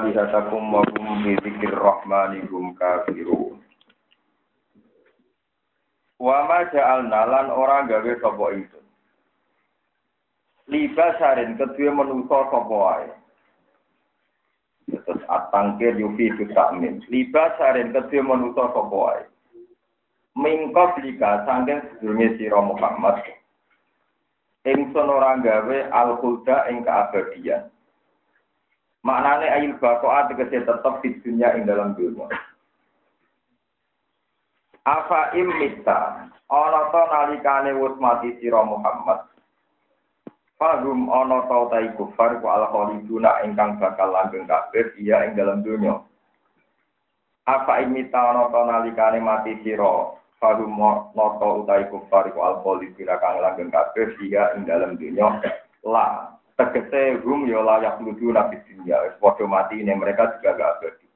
Alihatakum wa hum bi dzikir rahmani hum kafirun. Wa ma ja'alna lan ora gawe sapa ingsun. Libasarin kedue manusa sapa wae. Terus atangkir yufi itu takmin. Libasarin kedue manusa sapa wae. Mingko blika sangking sedurunge sira Muhammad. Ingsun ora gawe al-huda ing keabadian. Maknane ayil bakoa tegese tetep di dunia ing dalam dunia. Afa imita ana to nalikane wis mati sira Muhammad. Fahum ana to ta iku far ku al khaliduna ingkang bakal langgeng kafir iya ing dalam dunia. Afa imita ana to nalikane mati sira Fahum noto utai kufar ku al khaliduna kang langgeng kafir iya ing dalam dunia. La tegese hum ya layak ludu nabi dunia wis padha mati ini mereka juga gak abadi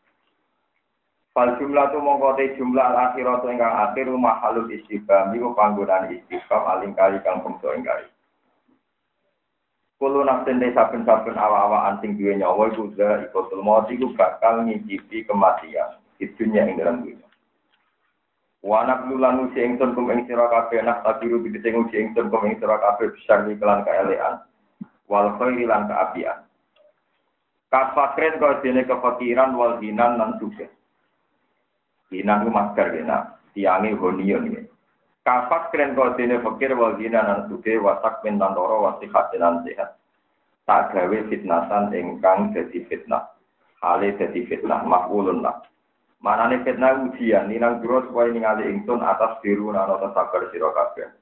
Fal jumlah tu mongkote jumlah al akhirat ingkang akhir rumah halul istiqam iku panggonan istiqam alingkari kang bangsa ingkari Kulo nafsin de saben-saben awa-awa anting duwe nyawa iku za ikotul maut iku bakal ngicipi kematian di dunia ing dalam dunia Wanak lulan usi ingsun kum ing sira kabeh nak tabiru bidhe sing usi ingsun kum ing sira kabeh besar kelan kaelean wal khairi lan kaapian. Kafakren kau dene kefakiran wal hinan lan sugih. Hinan ku masker kena, tiange honion iki. Kafakren kau dene fakir wal hinan lan sugih wasak min lan loro wasihat lan sehat. Tak gawe fitnasan ingkang dadi fitnah. Hale dadi fitnah maf'ulun lah. Manane fitnah ujian, ninang duro supaya ningali ingsun atas biru lan atas sabar sira kabeh.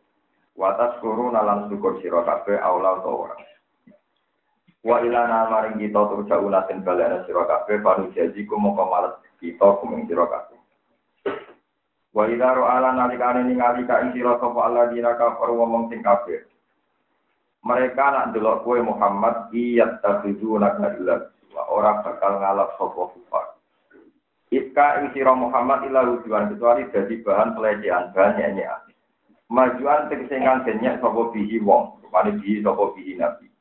Watas kuru nalan syukur sira kabeh aula Wa maring kita turja ulatin balana sira kabeh panu janji ku mongko males kita kumeng sira kabeh. Wa ila ala nalikane ningali ka sira sapa Allah dina kafir wong sing kafir. Mereka nak delok kue Muhammad iyat tafidu nak illa wa ora bakal ngalap sapa kufar. Ika ing sira Muhammad ila tujuan kecuali dadi bahan pelecehan, bahan nyanyian. Majuan tegese kang denyek sapa bihi wong, rupane bihi sapa bihi nabi.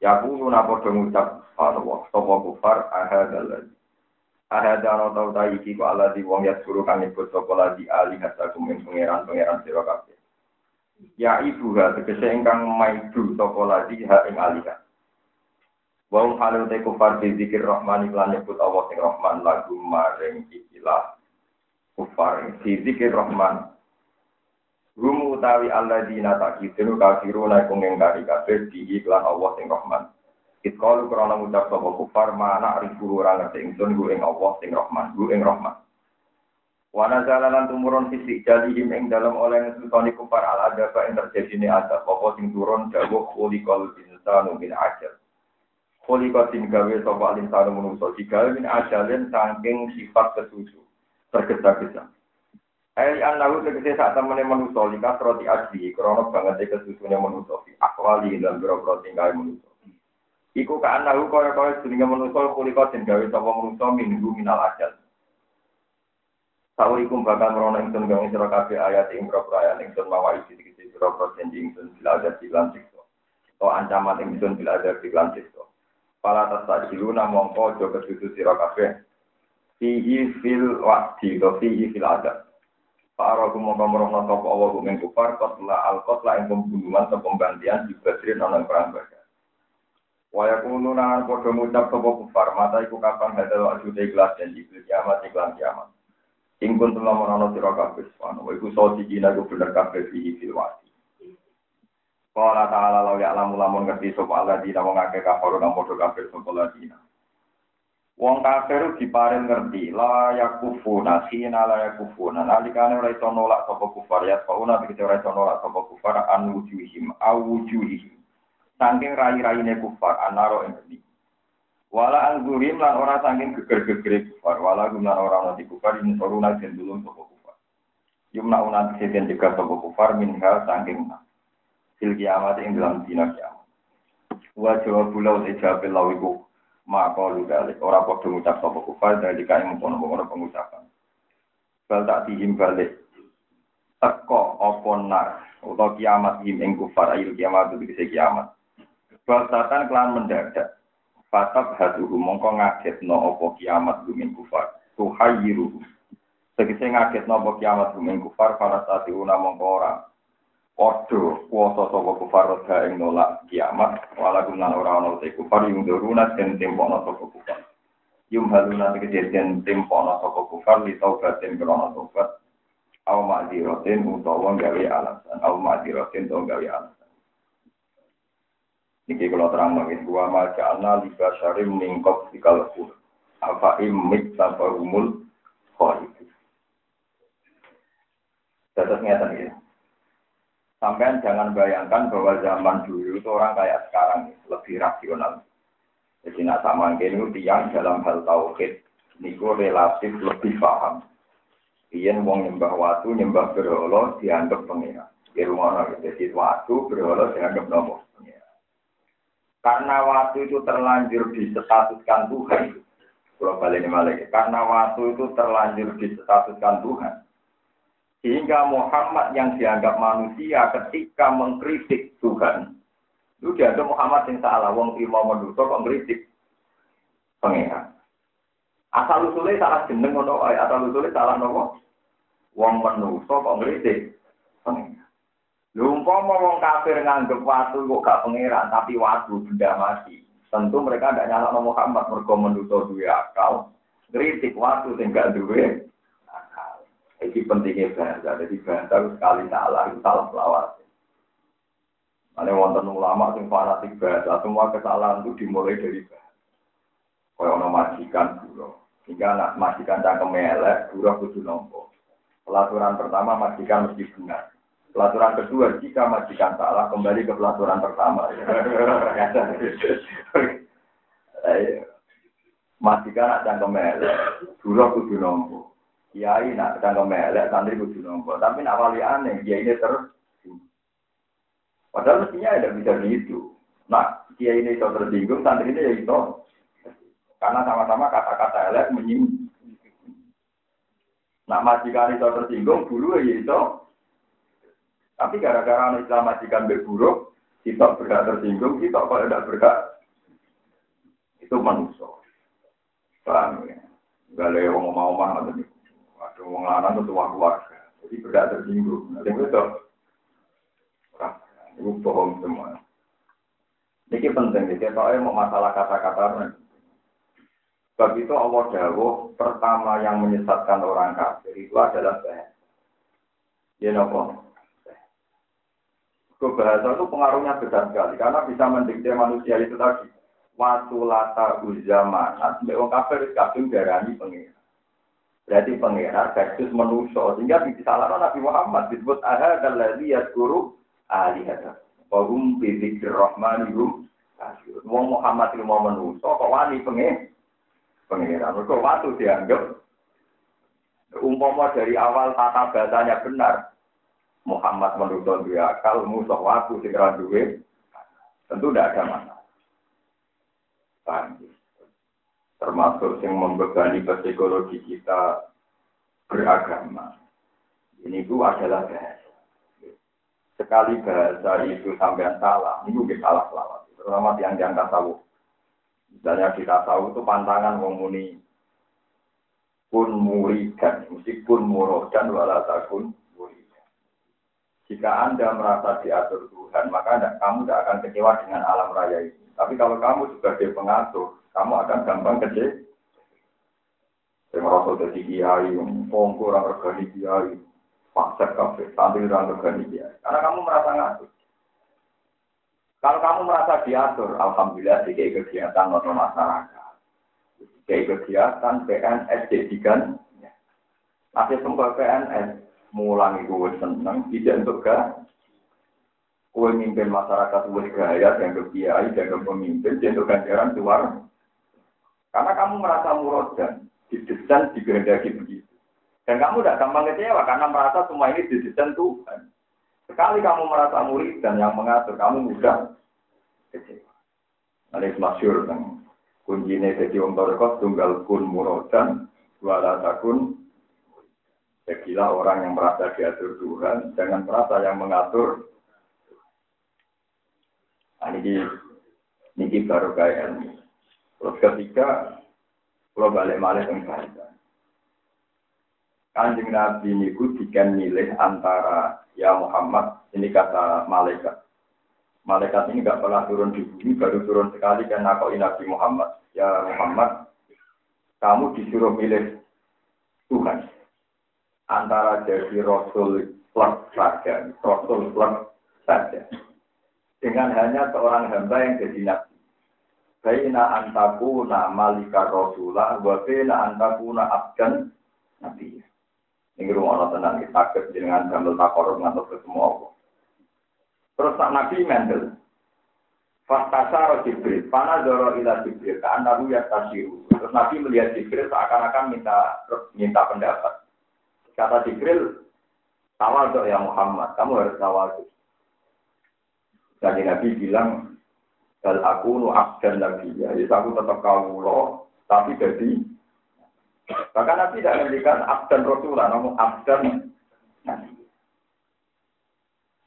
Ya kulo na padha ngucap Allah sapa kufar ahadal Ahada ana tau ta iki kok Allah di wong ya suruh kang nyebut sapa lagi ali kata kumen pangeran-pangeran sira kabeh. Ya ibu ha tegese ingkang maidu sapa lagi ha ing alika. Wong halu te kufar di zikir rahman iklan nyebut Allah sing rahman lagu maring ikilah kufar di zikir rahman Rum utawi Allah dina tak kitu kafiru na kung ngengkari kafir di iklan Allah sing Rahman. Itkalu krana ngucap sapa kufar mana arifu ora ngerti ingsun ku ing Allah sing Rahman, ku ing Rahman. Jalanan tumurun fisik jalihim ing dalam oleh ngesutoni kufar al adaba ing terjadi adab apa sing turun dawuh khuliqal insanu min ajal. Khuliqal sing gawe sapa insanu menungso digawe min ajalin saking sifat kesusu tergesa-gesa. Ai anahu tegese sak temene manusa lika roti asli krana banget kesusune manusa fi akwali lan boro-boro tinggal manusa. Iku ka anahu kaya-kaya jenenge manusa kulika den gawe sapa manusa minggu minal ajal. Saurikum bakal merono ingsun gawe sira kabeh ayat ing propro ayat ingsun mawa isi tegese janji ingsun bila ada dilan sikso. O ancaman ingsun bila ada dilan sikso. Pala tas tajiluna mongko aja kesusu sira kabeh. Fihi fil waqti, fihi fil adab. Para kumaka merono sapa Allah kumeng kufar kotla al kotla ing pembunuhan atau pembantian di Badrin ana perang Badar. Waya kuno nang padha ngucap sapa kufar mata iku kapan hadal ajude ikhlas dan di kiamat iklan kiamat. Ing kun telah merono sira kabeh sono iku so dikina iku bener kabeh fi fil wati. Qala ta'ala law ya'lamu lamun ngerti sapa Allah di wong akeh kafir nang padha kafir sapa ladina. Wong kafir diparing ngerti la yakufuna khina la yakufuna. Nalikane ora iso nolak sapa kufar. Ya fauna begitu ora iso nolak sapa kufar? An wujuhim au wujuhihim. Saking rai-raine kufar anaro ing geni Wala angzurim lan ora saking geger-geger kufar, wala gum lan ora nanti kufar ini soruna den dulung sapa kufar. Yumna unan seden juga sapa kufar minha saking na. Fil kiamat ing dalam dina kiamat. Wa jawab bulau ijabil lawiku maka lu dalik ora padha ngucap sapa kufar dari kae mengkono-kono pengucapan. Bal tak dihim balik teko apa nar utawa kiamat him ing kufar ayo kiamat itu kiamat. Bal kelan mendadak Fatab hatuhu mongko ngagetno opo kiamat gumin kufar. Tuhayiru. Tegese ngagetno opo kiamat gumin kufar para saat mongko ora. Odo kuasa sapa kufar roda ing nolak kiamat wala gunan ora ana te kufar yung duruna den tempono sapa kufar. Yum haluna tegese den tempono sapa kufar li taubatin krono tobat. Aw ma'dirotin utawa gawe alasan. Aw ma'dirotin utawa gawe alasan. Niki kalau terang lagi, dua maca ana liba syarim ningkop di kalpur. Apa imit tanpa umul itu. Terus ngeten ya. Sampai jangan bayangkan bahwa zaman dulu itu orang kayak sekarang lebih rasional. Jadi nak sama ini tiang dalam hal tauhid niku relatif lebih paham. Iyan wong nyembah watu nyembah berhala dianggap pengira. Di rumah jadi watu berhala dianggap pengira. Karena waktu itu terlanjur disetatuskan Tuhan. Kalau balik ini malah Karena waktu itu terlanjur disetatuskan Tuhan. Sehingga Muhammad yang dianggap manusia ketika mengkritik Tuhan. Itu dianggap Muhammad yang salah. Wong terima menuso kok mengkritik pengeran. Asal usulnya salah jeneng ngono asal usulnya salah nopo. Wong menuso kok ngritik pengeran. Lumpama wong kafir nganggep watu kok gak pangeran tapi watu benda mati. Tentu mereka tidak nyala Muhammad mergo menuso duwe akal. Kritik gak duwe akal. Iki pentingnya bahasa. Jadi bahasa sekali salah itu salah pelawat. Ada wonten ulama sing fanatik bahasa, semua kesalahan itu dimulai dari bahasa. Kaya ono majikan buruh. Hingga anak majikan cangkem elek, buruh kudu nompo. Pelaturan pertama majikan mesti benar. Pelaturan kedua, jika majikan salah, kembali ke pelaturan pertama. majikan nak cangkem elek, buruh kudu nompo. Kiai nak cangkem elek, santri kudu nompo. Tapi nak wali aneh, dia ini ter Padahal mestinya tidak bisa begitu. Nah, kiai ini itu tersinggung, santri ini ya itu. Karena sama-sama kata-kata elek menyinggung. Nah, majikan itu tersinggung, dulu ya itu tapi gara-gara Islam majikan berburuk, kita berhak tersinggung, kita kalau tidak berhak, itu manusia. Paham ya? Gak ada yang mau mau ada Ada orang lanang itu tua keluarga. Jadi berhak tersinggung. Nanti itu, itu bohong semua. Ini penting, kita tahu mau masalah kata-kata. Sebab itu Allah Dawuh pertama yang menyesatkan orang kafir itu adalah bahasa. Ya nopo. Bahasa itu pengaruhnya besar sekali karena bisa mendikte manusia itu tadi. Waktu lata uzaman, sampai orang kafir kabin darani pengira. Berarti pengira versus manusia sehingga bisa salah Nabi Muhammad disebut aha ya guru alihata. Wahum bidzikir rahmani hum Wong Muhammad itu mau manusia kok wani pengira. Pengira. Mereka waktu dianggap umpama dari awal tata bahasanya benar, Muhammad menurut dia akal, musuh waktu segera duwe, tentu tidak ada masalah. Termasuk yang membebani psikologi kita beragama. Ini itu adalah bahasa. Sekali bahasa itu sampai salah, ini juga salah selawat. Terutama yang yang tasawuf. Misalnya kita tahu itu pantangan mengmuni pun muridan, meskipun murodan walatakun jika Anda merasa diatur Tuhan, maka anda, kamu tidak akan kecewa dengan alam raya ini. Tapi kalau kamu sebagai pengatur, kamu akan gampang kecewa. Saya merasa jadi kiai, pongko orang regani kiai, paksa kafe, tampil regani kiai. Karena kamu merasa ngatur. Kalau kamu merasa diatur, alhamdulillah di kegiatan non masyarakat, di kegiatan PNS jadikan, masih semua PNS mulang itu seneng, tidak untuk. Kue mimpin masyarakat kue gaya, dan kiai, dan pemimpin, dan untuk ganjaran luar. Karena kamu merasa murodan, didesain, dikehendaki begitu. Dan kamu tidak gampang kecewa karena merasa semua ini didesain Tuhan. Sekali kamu merasa murid dan yang mengatur, kamu mudah kecewa. Ini masyur kan. Kuncinya jadi om tunggal kun murodan, wala takun Jagilah orang yang merasa diatur Tuhan, jangan merasa yang mengatur. Nah, ini, ini baru kayak ini. Terus ketiga, kalau balik balik yang bahasa. Kanjeng Nabi ini dikan milih antara ya Muhammad, ini kata malaikat. Malaikat ini gak pernah turun di bumi, baru turun sekali karena kau Nabi Muhammad. Ya Muhammad, kamu disuruh milih Tuhan antara jadi rasul plus saja, rasul plus saja. Dengan hanya seorang hamba yang jadi nabi. Baina antakuna malika rasulah, wa baina antakuna abdan nabi. Ini rumah Allah tenang, kita dengan gambar takor ngantuk semua Terus tak nabi mendel. Fastasar Jibril, pana doro ila Jibril, ka anahu ya tasiru. Terus Nabi melihat Jibril seakan-akan minta minta pendapat. Kata Jibril, tawaduk ya Muhammad, kamu harus tawaduk. Jadi Nabi bilang, Bal aku nu abdan lagi ya, aku tetap kau lo, tapi jadi Bahkan Nabi tidak memberikan abdan Rasulullah, namun abdan Nabi.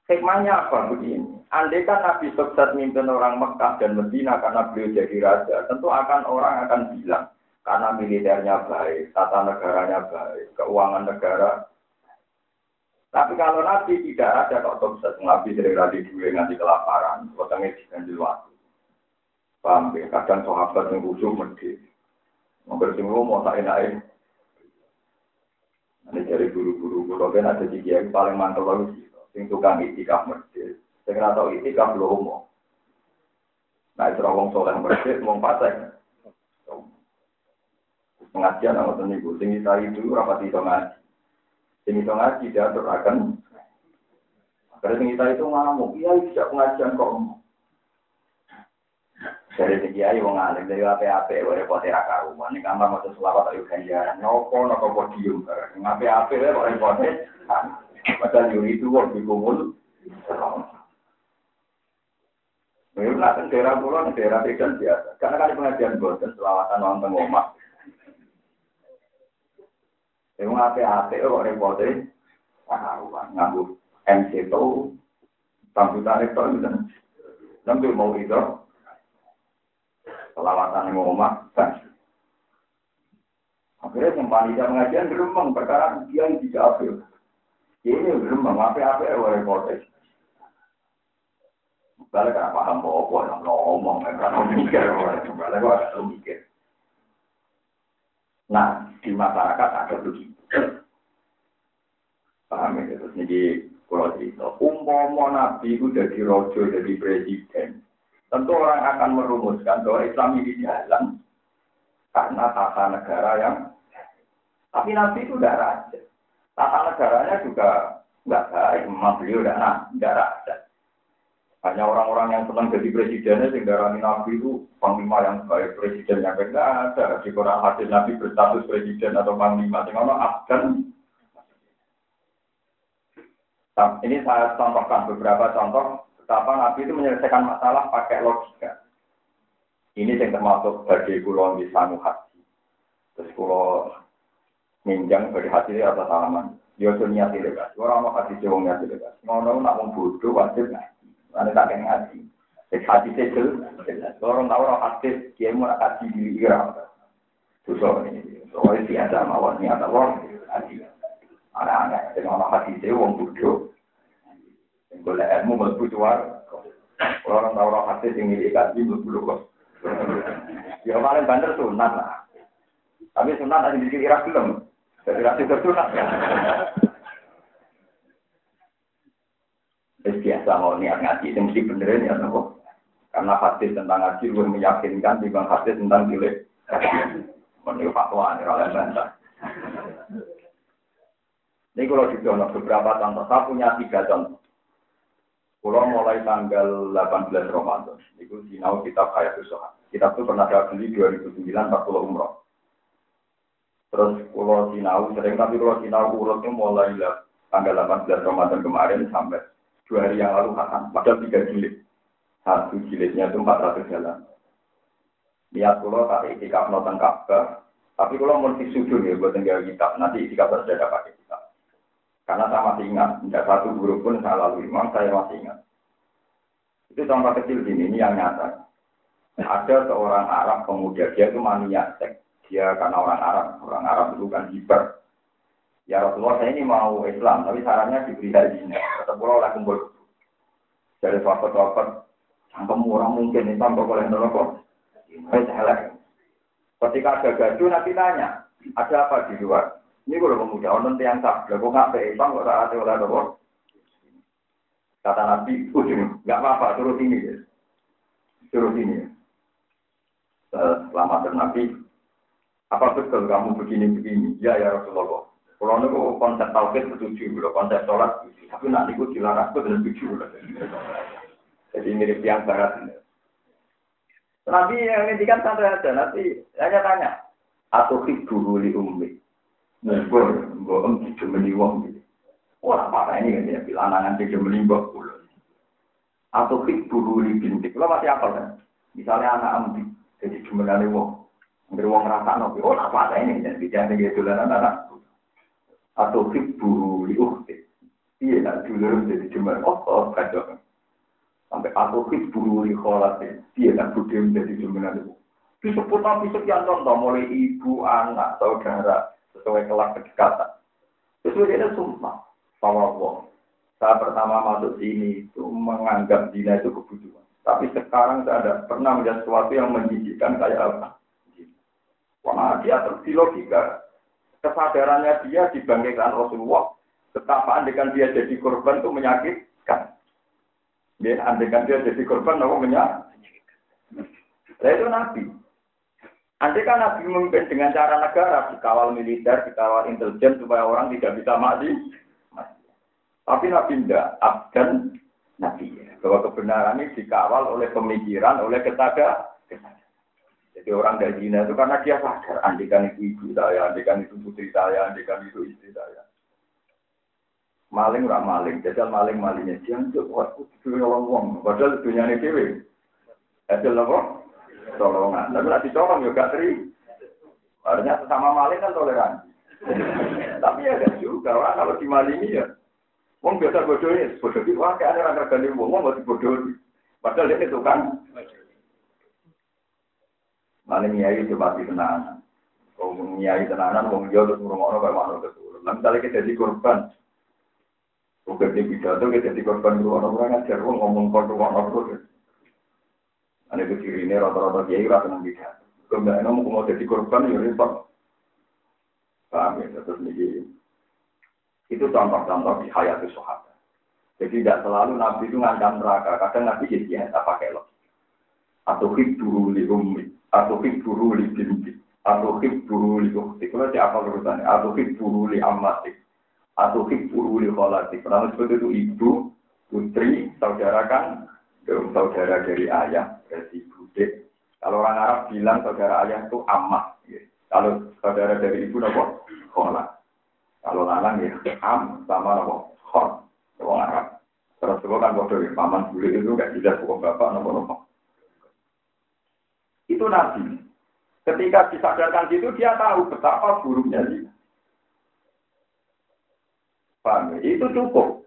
Hikmahnya apa begini? Andai kan Nabi sukses mimpin orang Mekah dan Medina karena beliau jadi raja, tentu akan orang akan bilang, karena militernya baik, tata negaranya baik, keuangan negara. Tapi kalau Nabi tidak ada kok sukses, Nabi sering radi duwe nganti kelaparan, potongnya diganti waktu. Paham ya? Kadang sahabat yang khusyuk medhi. Mungkin sing mau tak enak Ini dari guru-guru guru kan ada di yang paling mantul lagi sing tukang itikaf medhi. Sing ora tau itikaf lomo. Nah, itu wong soleh medhi, wong pasang pengajian sama niku. Sing itu rapat itu ngaji. Sing itu ngaji diatur akan. Karena sing itu ngamuk, iya tidak pengajian kok. Dari sing kiai wong alim dari ape-ape wae repot ra karuan. Ning kamar maca selawat ayo ganjaran. Nopo nopo podium bareng. Ape-ape wae kok repot. Padahal yo itu kok dikumpul. Ini lah daerah pulau, daerah pegang biasa. Karena kan pengajian bosan selawatan nonton omah. Yang ape-ape kok repote karuan nganggo MC tampil tarik to itu. Sampai mau itu selawatan yang kan. Akhirnya yang panitia pengajian geremeng perkara dia yang tidak apil. Ini geremeng ape-ape kok repote. Balik kan paham bahwa yang ngomong, kan mikir, balik kok mikir. Nah, di masyarakat ada begitu. Paham ya? Terus ini kalau cerita, umpama Nabi itu jadi rojo, jadi presiden, tentu orang akan merumuskan bahwa Islam ini jalan karena tata negara yang tapi Nabi itu tidak raja. Tata negaranya juga nggak baik, memang beliau tidak raja. Hanya orang-orang yang senang jadi presidennya sehingga Nabi itu panglima yang baik presiden yang enggak ada di Quran hadis Nabi berstatus presiden atau panglima sehingga Afgan ini saya contohkan beberapa contoh betapa Nabi itu menyelesaikan masalah pakai logika. Ini yang termasuk bagi pulau di Sanu Hati. Terus pulau minjang dari hati atas salaman. Yo tidak. Orang mau hati niat tidak. Ngono nak mau wajib nggak. Nanti tak kena ngaji. Jadi hati orang tahu orang hati, dia mau ngaji di Irak. Susah ini. Soalnya biasa mawon niat Allah, ngaji. Anak-anak, jadi orang hati itu, orang bodoh. Yang boleh ilmu, jual. Orang tahu orang hati, yang milik ngaji, melebu kok. Ya paling banter sunat lah. Tapi sunat ada di Irak belum. Jadi rasi tersunat ya. Biasa mau niat ngaji, itu mesti benerin ya nopo. Karena hadis tentang ngaji lebih meyakinkan dibanding hadis tentang pilih. Menurut fatwa ini oleh bantah. Ini kalau didono beberapa contoh, saya punya tiga contoh. Kalau mulai tanggal 18 Ramadan, itu sinau kitab kayak Sohat. Kitab itu pernah saya beli 2009 40 umroh. Terus pulau Sinau sering tapi pulau Sinau urutnya mulai tanggal 18 Ramadan kemarin sampai dua hari yang lalu hatam. Padahal tiga jilid. Satu jilidnya itu 400 jalan. Niat pulau tak itikaf nonton Ka'bah. Tapi kalau mau disujud ya buat tinggal kitab. Nanti itikaf harus ada pakai kitab. Karena saya masih ingat, tidak satu guru pun saya lalui. Memang saya masih ingat. Itu contoh kecil gini, ini yang nyata. Ada seorang Arab pemuda, dia itu mania seks dia karena orang Arab, orang Arab itu kan hiper. Ya Rasulullah saya ini mau Islam, tapi sarannya diberi hajinya. Tetap pulau oleh kumpul. Dari sahabat-sahabat, sampai murah mungkin ini sampai boleh nerokok. Saya Ketika ada gaduh nanti tanya, ada apa di luar? Ini kalau pemuda, orang yang sah, kok nggak be Islam ada oleh nerokok? Kata Nabi, ujung, nggak apa-apa, turut ini ya. Turut ini ya. Selamat Nabi, apa betul kamu begini-begini? Ya, ya Rasulullah. Kalau itu konsep tauhid setuju, kalau konsep sholat. Tapi nanti itu dilarang itu setuju. Jadi mirip yang barat. Nabi yang ini kan santai aja. Nanti hanya tanya. Atau dulu di ummi. Ngebor, ngebor, dijemeni wong. Wah, apa ini kan dia bilang anak dijemeni mbak pulau. Atau dulu di bintik. Lo masih apa kan? Misalnya anak ambi. Jadi jumlahnya wong. Nggak wong rasa nopo, oh apa ini tidak ada gitu lah anak atau fibu di ukti. Iya, nak dulu jadi cuma oh oh kacau. Sampai atau fibu di kholat iya nak budem jadi cuma itu. Disebut nabi sekian contoh mulai ibu, anak, saudara sesuai kelas kedekatan. Sesuai dia sumpah. Sama Allah. Saya pertama masuk sini itu menganggap dina itu kebutuhan. Tapi sekarang saya ada pernah melihat sesuatu yang menjijikkan kayak apa. Wah, dia di logika. Kesadarannya dia dibangkitkan Rasulullah. Betapa andekan dia jadi korban itu menyakitkan. Ya, andekan dia jadi korban, apa menyakitkan. Nah, itu Nabi. Andai Nabi memimpin dengan cara negara, dikawal militer, dikawal intelijen, supaya orang tidak bisa mati. Tapi Nabi tidak, abdan Nabi. Bahwa kebenaran ini dikawal oleh pemikiran, oleh kesadaran. Jadi orang dari Cina itu karena dia sadar, andikan itu ibu saya, andikan itu putri saya, andikan itu istri saya. Maling ora maling, jajal maling malingnya jangan tuh buat putri orang uang, padahal dunia ini dewi. Jajal apa? Tolongan, tapi nanti colong juga teri. Artinya sesama maling kan toleransi. tapi ya ada juga orang kalau dimalingi ya. Wong biasa bodohnya, bodoh itu wah kayak ada orang kerjaan wong, wong masih bodoh. Padahal dia itu kan Maling nyai itu pasti tenanan. Kalau nyai tenanan, mau jauh terus ngurung orang kayak mana keturun. Nah, misalnya kita jadi korban, Bukan di pidato, kita jadi korban dulu orang-orang ngajar, ngomong korban orang terus. Ada itu ini rata-rata kiai rata nang pidato. Kalau nggak mau jadi korban, ya repot. Paham ya, terus ini. Itu contoh-contoh di hayat sahabat. Jadi tidak selalu Nabi itu ngancam neraka. Kadang Nabi jadi ya, pakai loh. Atau hibu li ummi atau buru li binti. Atau buru li ukti kalau siapa urusannya atau buru li amati atau buru li kholati pernah seperti itu ibu putri saudara kan saudara dari ayah berarti bude kalau orang Arab bilang saudara ayah itu amah ya. kalau saudara dari ibu nopo kholat. Kalau lalang ya am sama nopo khol orang Arab. Terus kan bodoh paman bule itu gak jelas bukan bapak nopo nopo itu Nabi. Ketika disadarkan gitu, dia tahu betapa buruknya dia. Paham ya? Itu cukup.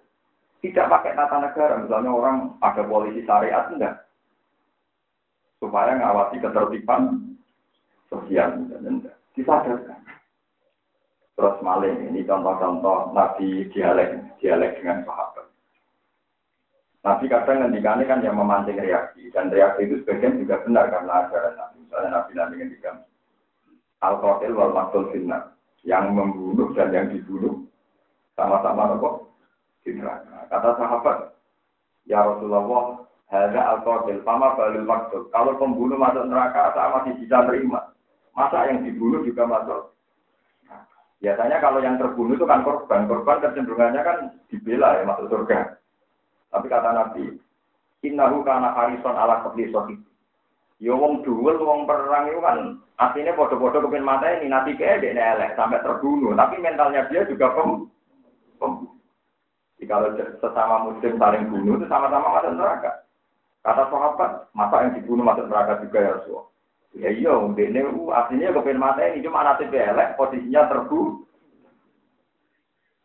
Tidak pakai tata negara. Misalnya orang ada polisi syariat, enggak. Supaya ngawasi ketertiban sosial. Enggak. Disadarkan. Terus maling, ini contoh-contoh Nabi dialek, dialek dengan sahabat. Nabi kadang ngendikane kan yang memancing reaksi dan reaksi itu sebagian juga benar karena ajaran Nabi. Misalnya Nabi Nabi ngendikan al qatil wal maktul finna yang membunuh dan yang dibunuh sama-sama nopo di neraka. Kata sahabat, ya Rasulullah, hanya al qatil sama balil maktul. Kalau pembunuh masuk neraka, saya masih bisa terima. Masa yang dibunuh juga masuk? Biasanya kalau yang terbunuh itu kan korban, korban kecenderungannya kan dibela ya masuk surga. Tapi kata Nabi, Innahu kana harison ala kebli sohib. Ya wong duel, wong perang itu kan artinya bodoh-bodoh kepin mata ini nanti kayak dia elek sampai terbunuh, tapi mentalnya dia juga pem, pem. Kalau sesama muslim saling bunuh itu sama-sama masuk neraka. Kata sahabat, masa yang dibunuh masuk neraka juga ya Rasulullah. Ya iya, ini aslinya kepin mata ini cuma nanti elek posisinya terbunuh.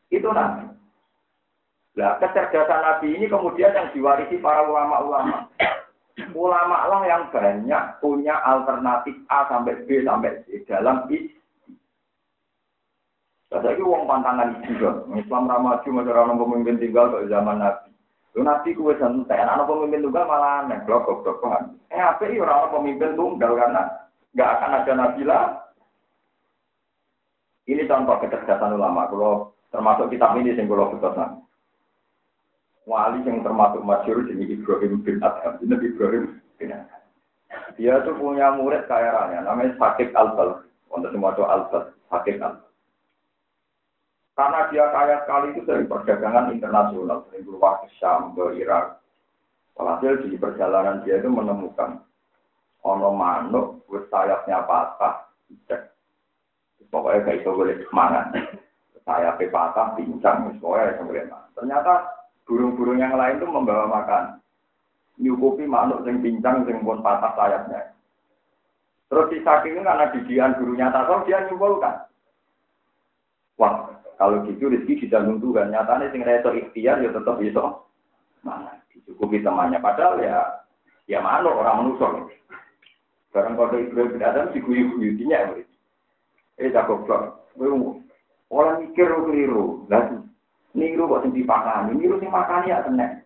Itu nanti. Nah, kecerdasan Nabi ini kemudian yang diwarisi para ulama-ulama ulama lah yang banyak punya alternatif A sampai B sampai C dalam isi. Saya uang pantangan juga. Islam ramaju masyarakat pemimpin tinggal ke zaman Nabi. Lu Nabi kue santai, anak pemimpin tunggal malah aneh, blok blok Eh apa sih orang pemimpin tunggal karena nggak akan ada Nabi lah. Ini contoh kecerdasan ulama. Kalau termasuk kitab ini kalau betul wali yang termasuk masyur jadi Ibrahim bin Adham. Ini Ibrahim bin Adham. Dia tuh punya murid kaya raya, namanya Sakit Al-Bal. Untuk semua itu Al-Bal, Sakit Al Karena dia kaya sekali itu dari perdagangan internasional, dari keluar ke Syam, ke Irak. Walhasil di perjalanan dia itu menemukan ono manuk, sayapnya patah, cek. Pokoknya kayak itu boleh semangat. Sayapnya patah, pincang, pokoknya boleh Ternyata burung-burung yang lain itu membawa makan. Nyukupi makhluk yang pincang, yang pun patah sayapnya. Terus si saking karena didian gurunya tasawuf dia nyimpulkan. Wah, kalau gitu rezeki dijamin Tuhan. Nyatanya sing reso ikhtiar ya tetap bisa. Mana dicukupi temannya. Padahal ya ya makhluk orang manusia. Sekarang kalau Ibrahim bin Adam si guyu-guyutinya ya. Eh, tak goblok. Orang mikir keliru. Lah, Niru kok sing dipakani, niru sing makani ya kena.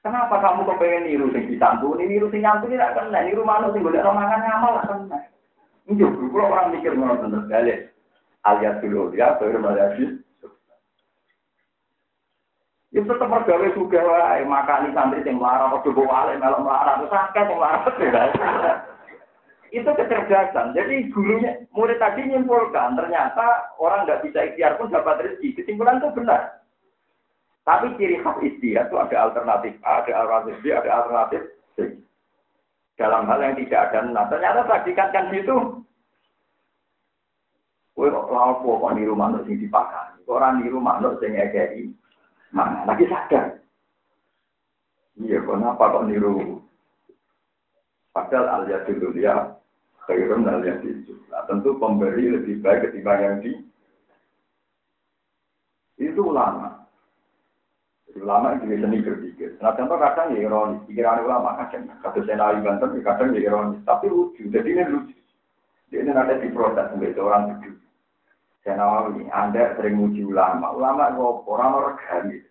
Kenapa kamu kepengen niru sing disantuni, niru sing nyantuni tidak kena, niru mana sing boleh romangan ngamal tidak kena. Ini kalau orang mikir ngono bener balik. Alias dulu ya, baru lagi. Ya tetap mergawe juga wae makani santri sing melarat, padha bawa melok melarat, akeh sing melarat. Itu kecerdasan. Jadi gurunya, murid tadi nyimpulkan, ternyata orang nggak bisa ikhtiar pun dapat rezeki. Kesimpulan itu benar. Tapi ciri khas ikhtiar itu ada alternatif A, ada alternatif B, ada alternatif C. Dalam hal yang tidak ada nah, ternyata tadikan kan gitu. Kowe kok lapo kok niru manuk sing dipakai. Kok ora niru manuk sing ngekeki. Mana lagi sadar. Iya, kenapa kok niru Padahal al dulu ya khairun al itu. Nah, tentu pemberi lebih baik ketimbang yang di itu ulama. Ulama itu seni berpikir. Nah contoh kadang ya ironis, pikiran ulama kadang, kata saya nabi banten, ya kadang ya ironis, tapi lucu. Jadi ini lucu. Jadi ini ada di proses sebagai orang. Saya nawawi, Anda sering muji ulama. Ulama itu orang orang gitu.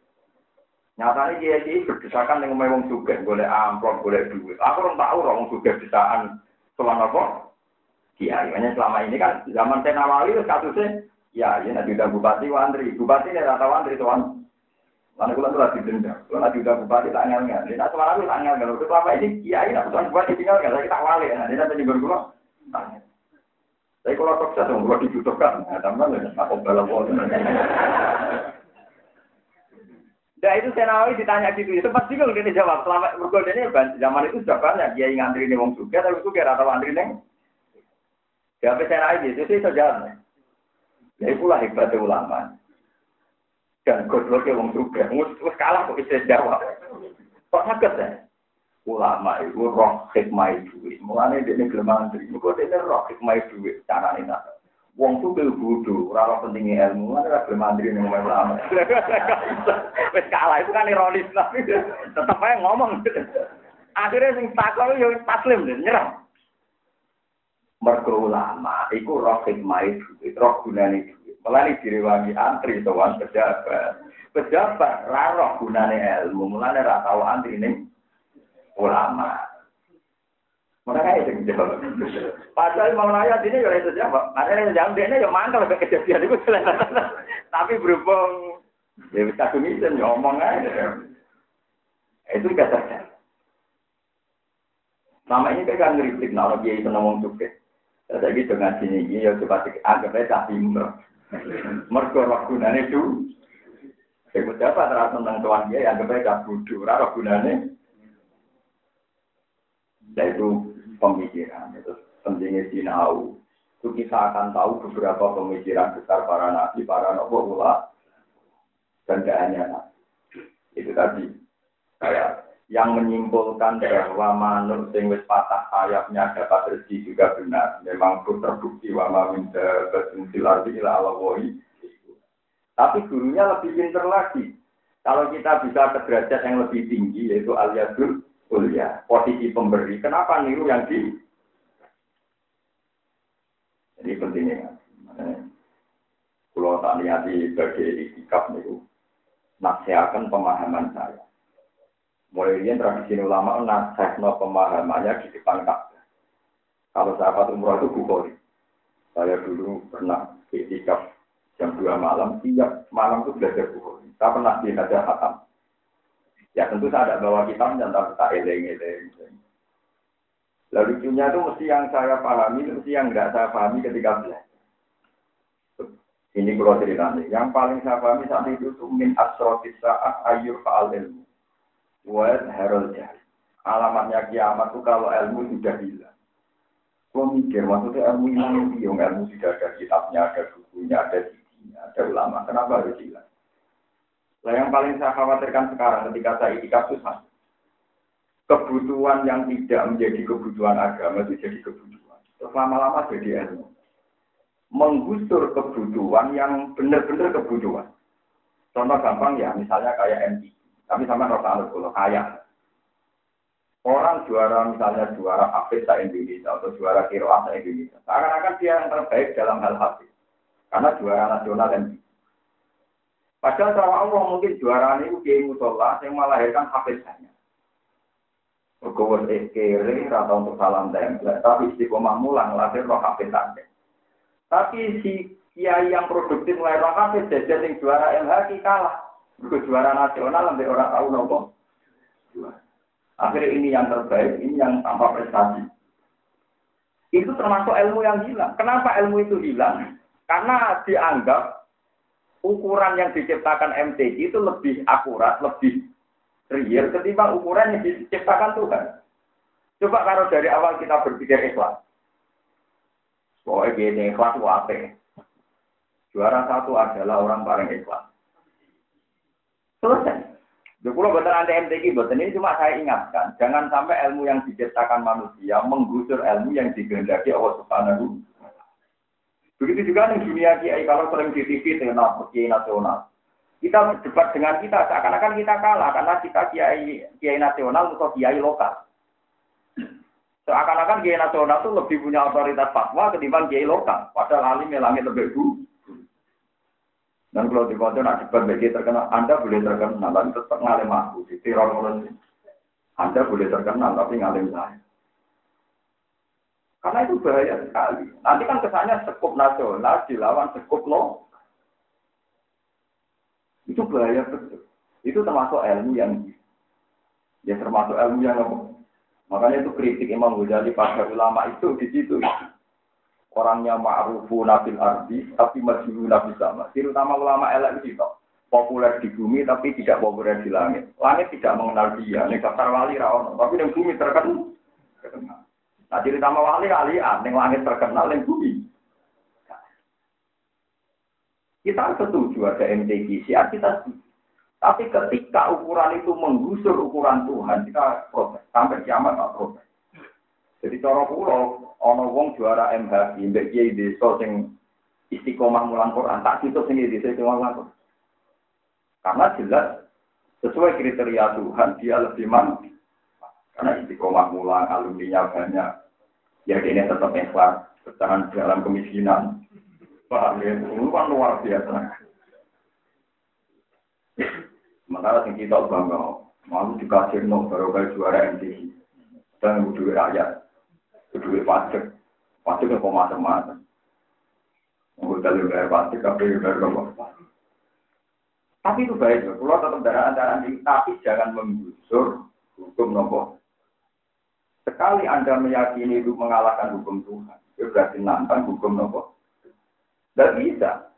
Nyatanya dia ini berdesakan dengan memang juga, boleh amplop, boleh duit. Aku orang tahu orang juga desaan selama apa? Kiai. Hanya selama ini kan zaman saya nawali kasusnya, ya ini nanti udah bupati wandri, bupati ini rata wandri tuan. Lalu kalau tuh lagi denda, kalau nanti udah bupati tak ngel ngel. Ini semalam tak ngel ngel. Selama ini kiai nak tuan bupati tinggal nggak, kita wali. Ini nanti nyebur gula. Tapi kalau sukses, kalau dibutuhkan, nah, tambah nggak, aku balap Nah itu Senawi ditanya gitu, itu pasti kalau dia jawab. Selama bergoda ini zaman itu sudah banyak dia yang ngantri nih wong suka, tapi suka atau antri neng. Siapa Senawi itu sih saja. Ya itulah hebatnya ulama. Dan gobloknya wong mus kalah kok bisa jawab. Kok sakit ya? Ulama itu roh hikmah itu. Mulanya dia ini gelem antri, dia ini roh hikmah itu. Cara ini Wong tuh bel bodoh, ora pentingnya ilmu, ora gelem mandiri ning omah ulama. Wis kalah itu kan ironis tapi tetep aja ngomong. Akhirnya sing takon yo taslim nyerah. Mergo ulama iku roh hikmah itu, roh gunane duit. Mulane direwangi antri sowan pejabat. Pejabat ra roh gunane ilmu, mulane ra tau antri ning ulama. Makanya itu jawab. Padahal mau nanya ini ya itu jawab. Ada yang jawab dia ya mangkal ke kejadian itu Tapi berhubung ya bisa kumisen ya ngomong aja. Itu kata Nama ini kan ngeritik, nah dia itu ngomong juga. Jadi dengan sini ini ya coba anggap aja timur. Mergo roh gunane itu. Saya dapat terasa tentang tuan dia, anggap aja bodoh, roh gunane. yaitu pemikiran. Itu pentingnya sinau. Itu kita akan tahu beberapa pemikiran besar para nabi, para nabi dan tidak hanya Itu tadi kayak yang menyimpulkan bahwa manuk sing wis patah sayapnya dapat rezeki juga benar. Memang terbukti wa ma min dabatin fil Tapi gurunya lebih pintar lagi. Kalau kita bisa ke derajat yang lebih tinggi yaitu aliasul kuliah, posisi pemberi. Kenapa niru yang di Jadi pentingnya. Kalau tak lihat di bagian itikaf niku nasihatkan pemahaman saya Mulai ini tradisi ulama nasihno pemahamannya di depan Ka'bah. Kalau sahabat umroh itu bukhori. Saya dulu pernah itikaf jam dua malam, tiap malam itu belajar bukhori. Saya pernah belajar hatam. Ya tentu saya ada bawa kitab dan tak eleng-eleng. Lalu lucunya itu mesti yang saya pahami, mesti yang nggak saya pahami ketika belajar. Ini kalau ceritanya. Yang paling saya pahami saat itu itu min asrotis saat ayur fa'al ilmu. Harold Jari. Alamatnya kiamat itu kalau ilmu sudah hilang. Gue mikir, maksudnya ilmu itu yang ilmu sudah ada kitabnya, ada bukunya, ada sidinya, ada ulama. Kenapa harus hilang? Nah, yang paling saya khawatirkan sekarang ketika saya itu kebutuhan yang tidak menjadi kebutuhan agama itu jadi kebutuhan. Terus lama-lama jadi ilmu. Menggusur kebutuhan yang benar-benar kebutuhan. Contoh gampang ya, misalnya kayak MTQ. Tapi sama rasa alus kalau kaya. Orang juara misalnya juara hafiz Indonesia atau juara kiroah Indonesia. Seakan-akan dia yang terbaik dalam hal hafiz. Karena juara nasional dan Padahal sama Allah mungkin juara ini kiai musola yang melahirkan hafizannya. Berkuat kiri atau untuk salam template, tapi istiqomah mulang lahir roh hafizannya. Tapi si kiai yang produktif mulai roh hafiz, jadi yang juara MHK kalah. Itu juara nasional sampai orang tahu nopo. Akhirnya ini yang terbaik, ini yang tanpa prestasi. Itu termasuk ilmu yang hilang. Kenapa ilmu itu hilang? Karena dianggap ukuran yang diciptakan MTQ itu lebih akurat, lebih real ketimbang ukuran yang diciptakan Tuhan. Coba kalau dari awal kita berpikir ikhlas. Pokoknya gini, ikhlas itu apa? Juara satu adalah orang paling ikhlas. Selesai. Di pulau betul anda MTQ, betul ini cuma saya ingatkan, jangan sampai ilmu yang diciptakan manusia menggusur ilmu yang dikehendaki Allah Subhanahu. Begitu juga di dunia kiai kalau sering di TV dengan kiai nasional, kita berdebat dengan kita seakan-akan kita kalah karena kita kiai kiai nasional atau kiai lokal. Seakan-akan kiai nasional itu lebih punya otoritas fatwa ketimbang kiai lokal, padahal alim langit lebih dulu. Dan kalau di kota nak cepat bagi terkenal, Anda boleh terkenal, tapi tetap ngalim aku. Di teror Anda boleh terkenal, tapi ngalim saya. Karena itu bahaya sekali. Nanti kan kesannya sekup nasional dilawan sekup lo. Itu bahaya betul. Itu termasuk ilmu yang ya termasuk ilmu yang apa? Makanya itu kritik Imam Ghazali pada ulama itu di situ orangnya ma'rufu nabil ardi tapi majhulu nabi sama. Terutama ulama elek itu populer di bumi tapi tidak populer di langit. Langit tidak mengenal dia. Ini daftar wali rawon, tapi di bumi terkenal. Nah, terutama wali kali yang langit terkenal, yang bumi. Kita setuju ada MTQ, siap kita setuju. Tapi ketika ukuran itu menggusur ukuran Tuhan, kita protes. Sampai kiamat tak protes. Jadi cara pulau, ana wong juara MH kiai desa sing istiqomah mulang Quran tak tutup sing desa sing mulang Quran. Karena jelas sesuai kriteria Tuhan dia lebih man karena istiqomah mulang alumninya banyak ya ini tetap ikhlas bertahan dalam kemiskinan paham ya itu kan luar biasa sementara sing kita bangga malu dikasih no baru juara MTQ dan butuh rakyat Kedua pajak. Pajak kok macam-macam. Udah bayar pajak, tapi bayar apa? Tapi itu baik. Kalau tetap darah antara tapi jangan menggusur hukum nopo. Sekali Anda meyakini itu mengalahkan hukum Tuhan, itu berarti nantang hukum nopo. Tidak bisa.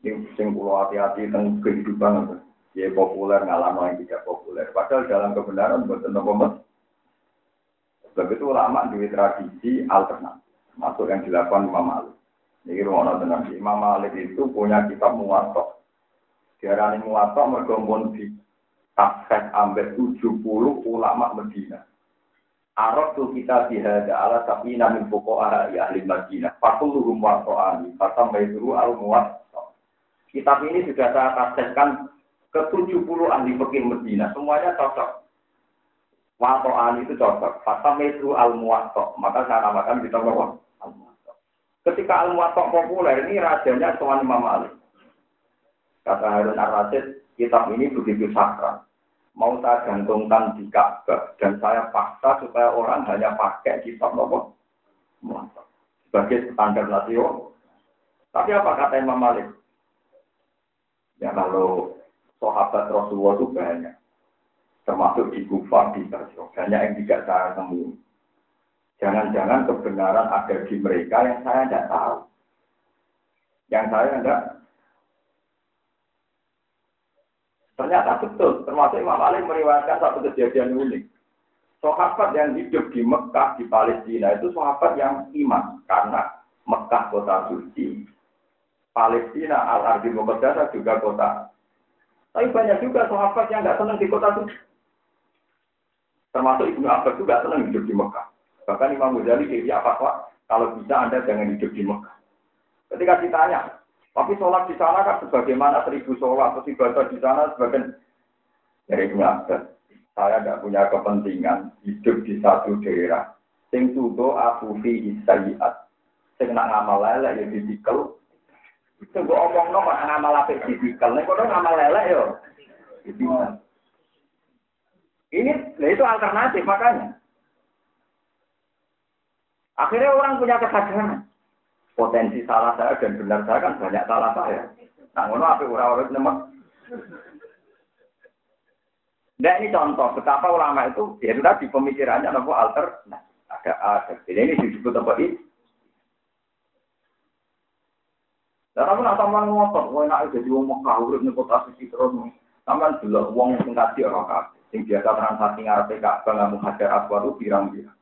Ini sing pulau hati-hati tentang kehidupan ya populer ngalah yang tidak populer. Padahal dalam kebenaran bukan nopo Sebab itu ulama di tradisi alternatif, masuk yang dilakukan Imam Malik. Ini rumah dengan Imam Malik itu punya kitab muwatok. Diarani muwatok mergombon di tafsir ambek 70 ulama Medina. Arab tuh kita bihada ala tapi namin pokok ahli ahli Madinah. Fakuluhum wato'ani. Fatam baituru al muwat. Kitab ini sudah saya tafsirkan ke 70 ahli fikih Medina. Semuanya cocok. Wato'ani itu cocok. Fatam baituru al muwato. Maka saya namakan kita bahwa al. Ketika al muwato populer ini rajanya Tuan Imam Malik. Kata Harun Ar-Rasyid, kitab ini begitu sakral mau saya gantungkan di Ka'bah dan saya paksa supaya orang hanya pakai kitab nopo sebagai standar nasional. Tapi apa kata Imam Malik? Ya kalau sahabat Rasulullah itu banyak, termasuk di Kufah, di Basra, banyak yang tidak saya temui. Jangan-jangan kebenaran ada di mereka yang saya tidak tahu. Yang saya tidak Ternyata betul, termasuk Imam Ali meriwayatkan satu kejadian unik. Sahabat yang hidup di Mekah, di Palestina itu sahabat yang iman. Karena Mekah kota suci, Palestina, Al-Ardi Muqaddasah juga kota. Tapi banyak juga sahabat yang nggak senang di kota suci. Termasuk Ibnu Abbas juga senang hidup di Mekah. Bahkan Imam Ghazali dia apa kalau bisa Anda jangan hidup di Mekah. Ketika ditanya, tapi sholat di sana kan sebagaimana seribu sholat, atau ibadah di sana sebagian dari Abbas. Saya tidak punya kepentingan hidup di satu daerah. Sing tudo aku fi isayiat. Sing nak ngamal lele ya didikel. Sing gue omong no nak ngamal apa didikel. Nek kono ngamal lele yo. Ini, nah itu alternatif makanya. Akhirnya orang punya kesadaran potensi salah saya dan benar saya kan banyak salah saya. Nah, ngono apa orang-orang nemek. Nah ini contoh betapa ulama itu ya sudah di pemikirannya nopo alter. Nah, ada ada. Ini disebut apa ini? Dan aku nak sampean ngotot, kowe nak jadi wong Mekah urip ning kota suci terus. Sampean delok wong sing kaji ora kabeh. Sing biasa transaksi ngarepe Ka'bah ngamu hajar aswad pirang-pirang.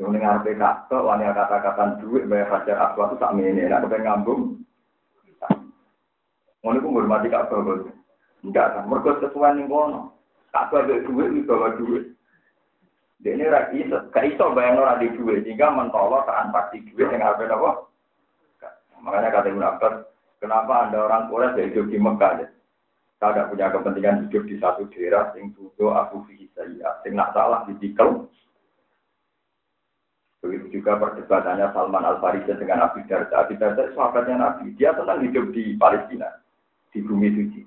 Yang ngarepe kata, wani kata-kata duit bayar hajar aswad itu tak mene, nak kepen ngambung. Ngono iku ngurmati Ka'bah bos. Enggak kan, mergo sesuai ning kono. Ka'bah duit duit bawa duit. Dia ini rak iso, gak iso bayang ora di duit, sehingga mentolo transaksi duit yang ngarepe apa? Makanya kata Ibn Abbas, kenapa ada orang Quraisy yang hidup di Mekah? Ya? Tidak punya kepentingan hidup di satu daerah, sing tudo aku fi saya, sing nak salah ditikal, Begitu juga perdebatannya Salman Al Farisi dengan Abi Darda. Abi Darda sahabatnya Nabi. Dia senang hidup di Palestina, di bumi suci.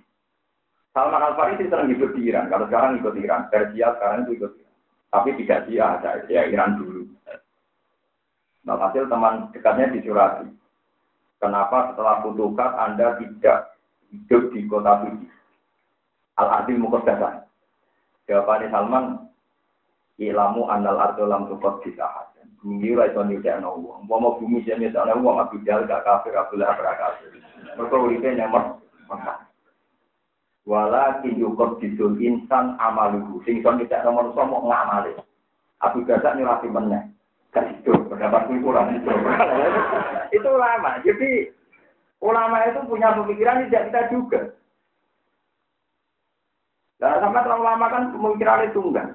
Salman Al Farisi senang hidup di Iran. Kalau sekarang ikut Iran, Persia sekarang itu ikut Iran. Tapi tidak dia, ya Iran dulu. Nah, hasil teman dekatnya dicurati. Kenapa setelah Futukat Anda tidak hidup di kota suci? Al-Adil Muqaddasah. Jawabannya Salman, Ilamu annal ardo lam tukot disahad. Bumi ora iso nyucekno wong. Umpama bumi sing nyucekno wong Abu Jahal gak kafir, Abu Lahab ora kafir. Mergo uripe nyamar. Wala kinjukot disul insan amaluhu. Sing iso nyucekno manusa mau ngamale. Abu Jahal nyurati meneh. Gak itu, pendapat kurang itu. ulama. Jadi ulama itu punya pemikiran tidak kita juga. Dan sampai terlalu lama kan pemikiran itu enggak.